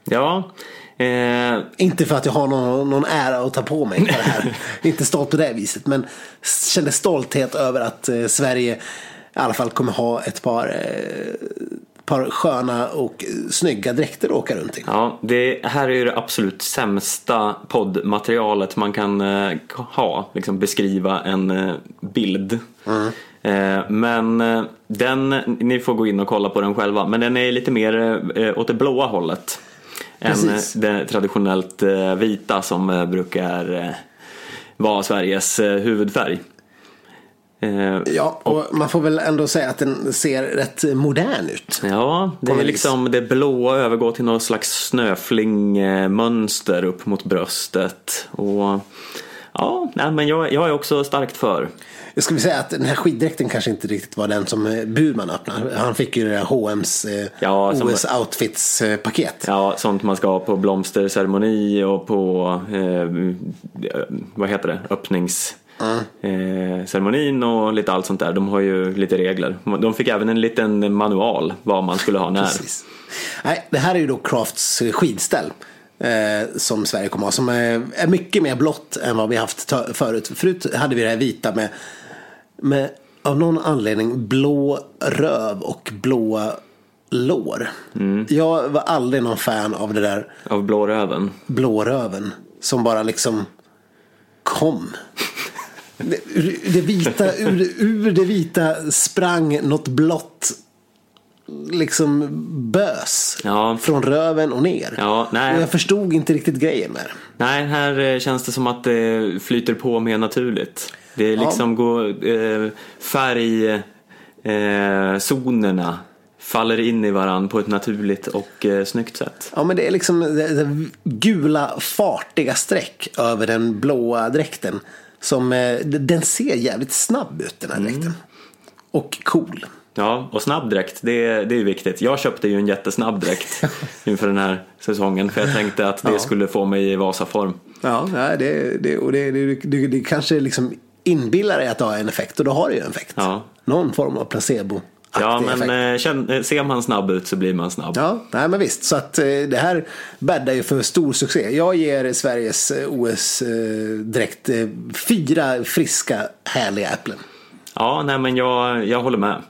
Ja, eh, Inte för att jag har någon, någon ära att ta på mig för det här. Inte stolt på det viset. Men kände stolthet över att eh, Sverige i alla fall kommer ha ett par, eh, par sköna och snygga dräkter att åka runt i. ja, det här är ju det absolut sämsta poddmaterialet man kan eh, ha. Liksom beskriva en eh, bild. Eh, men den, ni får gå in och kolla på den själva. Men den är lite mer åt det blåa hållet. Än Precis. eh, det traditionellt eh, vita som eh, brukar vara Sveriges huvudfärg. Ja, och man får väl ändå säga att den ser rätt modern ut. Ja, det är liksom det blåa övergår till någon slags snöflingmönster upp mot bröstet. Och ja, men jag, jag är också starkt för. Jag skulle säga att den här skiddräkten kanske inte riktigt var den som eh, Burman öppnade. Han fick ju det där H&M's eh, Ja, OS Outfits eh, paket. Ja, sånt man ska ha på blomsterceremoni och på, eh, vad heter det, öppnings... Eh, ceremonin och lite allt sånt där. De har ju lite regler. De fick även en liten manual vad man skulle ha när. Precis. Nej, det här är ju då Crafts skidställ. Eh, som Sverige kommer ha. Som är, är mycket mer blått än vad vi haft förut. Förut hade vi det här vita med, med av någon anledning blå röv och blåa lår. Jag var aldrig någon fan av det där Av blåröven. blåröven. Som bara liksom kom. Det, det vita, ur, ur det vita sprang något blått liksom bös. Ja. Från röven och ner. Ja, nej. Och jag förstod inte riktigt grejen med det. Nej, här eh, känns det som att det flyter på mer naturligt. Det är liksom går, eh, färgzonerna faller in i varann på ett naturligt och eh, snyggt sätt. Ja men det är liksom det, det gula fartiga streck över den blåa dräkten. Som, eh, den ser jävligt snabb ut den här Mm. dräkten. Och cool. Ja, och snabbdräkt, det, det är ju viktigt. Jag köpte ju en jättesnabb dräkt inför den här säsongen för jag tänkte att det Ja. skulle få mig i Vasaform. Ja, det, det, och det, det, det, det kanske liksom inbillar dig att det har en effekt och då har det ju en effekt. Ja. Någon form av placebo. Ja, men effekt. eh, eh, ser man snabb ut så blir man snabb. Ja, nej men visst. Så att eh, det här bäddar ju för stor succé. Jag ger Sveriges OS-dräkt fyra friska, härliga äpplen. Ja, nej men jag, jag håller med.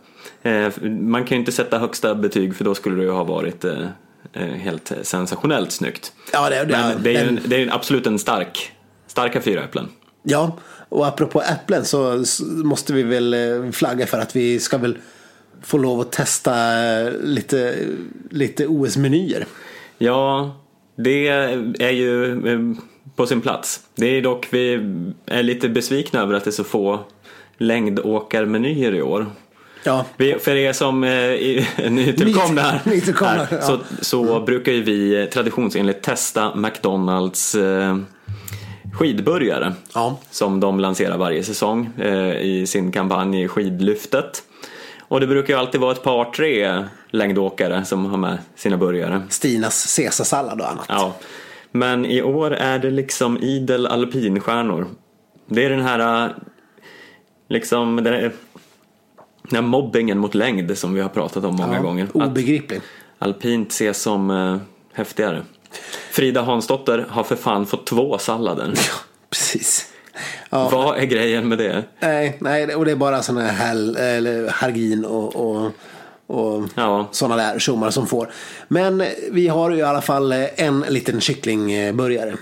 Eh, man kan ju inte sätta högsta betyg för då skulle det ju ha varit eh, eh, helt sensationellt snyggt. Ja, det, det, Men det är en, det är absolut en stark, starka fyra äpplen. ja, och apropå äpplen så måste vi väl flagga för att vi ska väl få lov att testa lite, lite OS-menyer. Ja, det är ju på sin plats. Det är dock, vi är lite besvikna över att det är så få längdåkarmenyer i år. Ja, Vi, för er som eh, är nytillkomna här, Nytillkomna, här så, så brukar ju vi traditionsenligt testa McDonalds eh, skidburgare. Ja. Som de lanserar varje säsong eh, i sin kampanj Skidlyftet. Och det brukar ju alltid vara ett par, tre längdåkare som har med sina burgare. Stinas caesarsallad och annat. Ja. Men i år är det liksom idel alpinstjärnor. Det är den här, eh, liksom, den här, här mobbingen mot längd som vi har pratat om många Ja, gånger. Att Obegriplig. alpint ses som eh, häftigare. Frida Hansdotter har för fan fått två sallader. Precis. Ja. Vad är grejen med det? Nej, nej, och det är bara sådana här hell, eller hargin och, och, och Ja. sådana där tjommar som får. Men vi har ju i alla fall en liten kycklingburgare.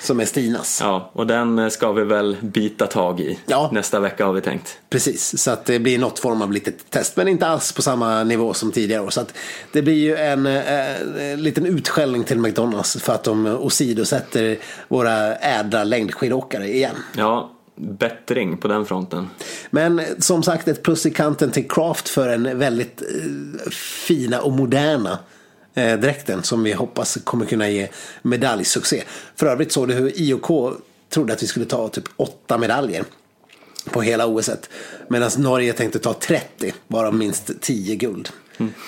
Som är Stinas. Ja, och den eh, ska vi väl bita tag i Ja. nästa vecka har vi tänkt. Precis, så att det blir något form av litet test. Men inte alls på samma nivå som tidigare år. Så att det blir ju en eh, liten utskällning till McDonalds för att de åsidosätter våra ädla längdskidåkare igen. Ja, bättring på den fronten. Men som sagt ett plus i kanten till Craft för en väldigt eh, fina och moderna eh, dräkten som vi hoppas kommer kunna ge medaljsuccé. För övrigt såg du hur IOK trodde att vi skulle ta typ åtta medaljer på hela OS. Medan Norge tänkte ta 30, varav minst 10 guld.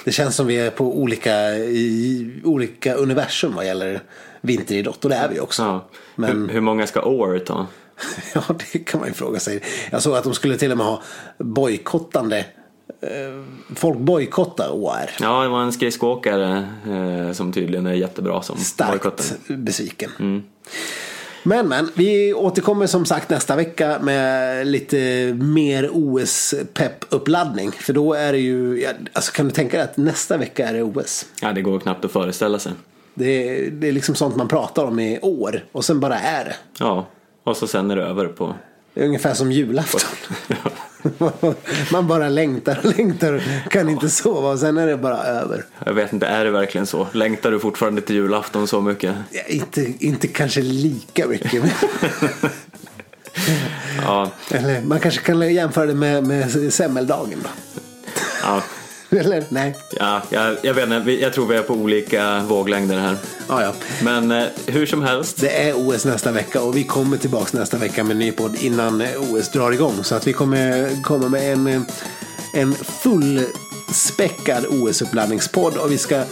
Det känns som vi är på olika, i, olika universum vad gäller vinteridrott och det är vi också. Ja. Men- Hur, hur många ska Åre ta? Ja, det kan man ju fråga sig. Jag såg att de skulle till och med ha bojkottande. Eh, folk bojkottar OR. Ja, det var en skridskoåkare eh, som tydligen är jättebra som bojkottade. Starkt besviken. Men men, vi återkommer som sagt nästa vecka med lite mer OS-pepp-uppladdning. För då är det ju, ja, alltså kan du tänka dig att nästa vecka är det OS? Ja, det går knappt att föreställa sig. Det är, det är liksom sånt man pratar om i år och sen bara är det. Ja, och så sen är det över på... Det är ungefär som julafton. Man bara längtar och längtar och kan inte sova och sen är det bara över. Jag vet inte, är det verkligen så? Längtar du fortfarande till julafton så mycket? Ja, inte, inte kanske lika mycket. Ja, Eller man kanske kan jämföra det med, med semmeldagen då. ja, Eller nej. ja jag, jag vet inte, jag tror vi är på olika våglängder här. Ja, ja. Men eh, hur som helst, Det är OS nästa vecka och vi kommer tillbaka nästa vecka med en ny podd innan eh, OS drar igång. Så att vi kommer komma med en, eh, en fullspäckad OS-uppladdningspodd och vi ska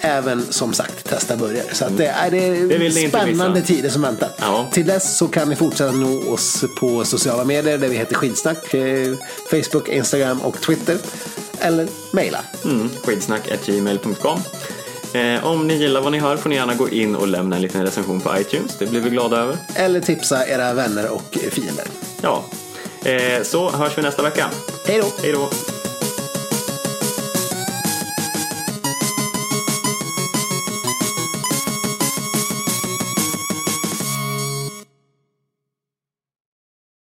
även som sagt testa burgare. Så att det är, det spännande tider som väntar. Ja. Till dess så kan ni fortsätta nå oss på sociala medier där vi heter Skidsnack. eh, Facebook, Instagram och Twitter. Eller mejla. mm, skidsnack.gmail.com. Eh, om ni gillar vad ni hör får ni gärna gå in och lämna en liten recension på iTunes. Det blir vi glada över. Eller tipsa era vänner och fiender. Ja, eh, så hörs vi nästa vecka. Hej då! Hej då!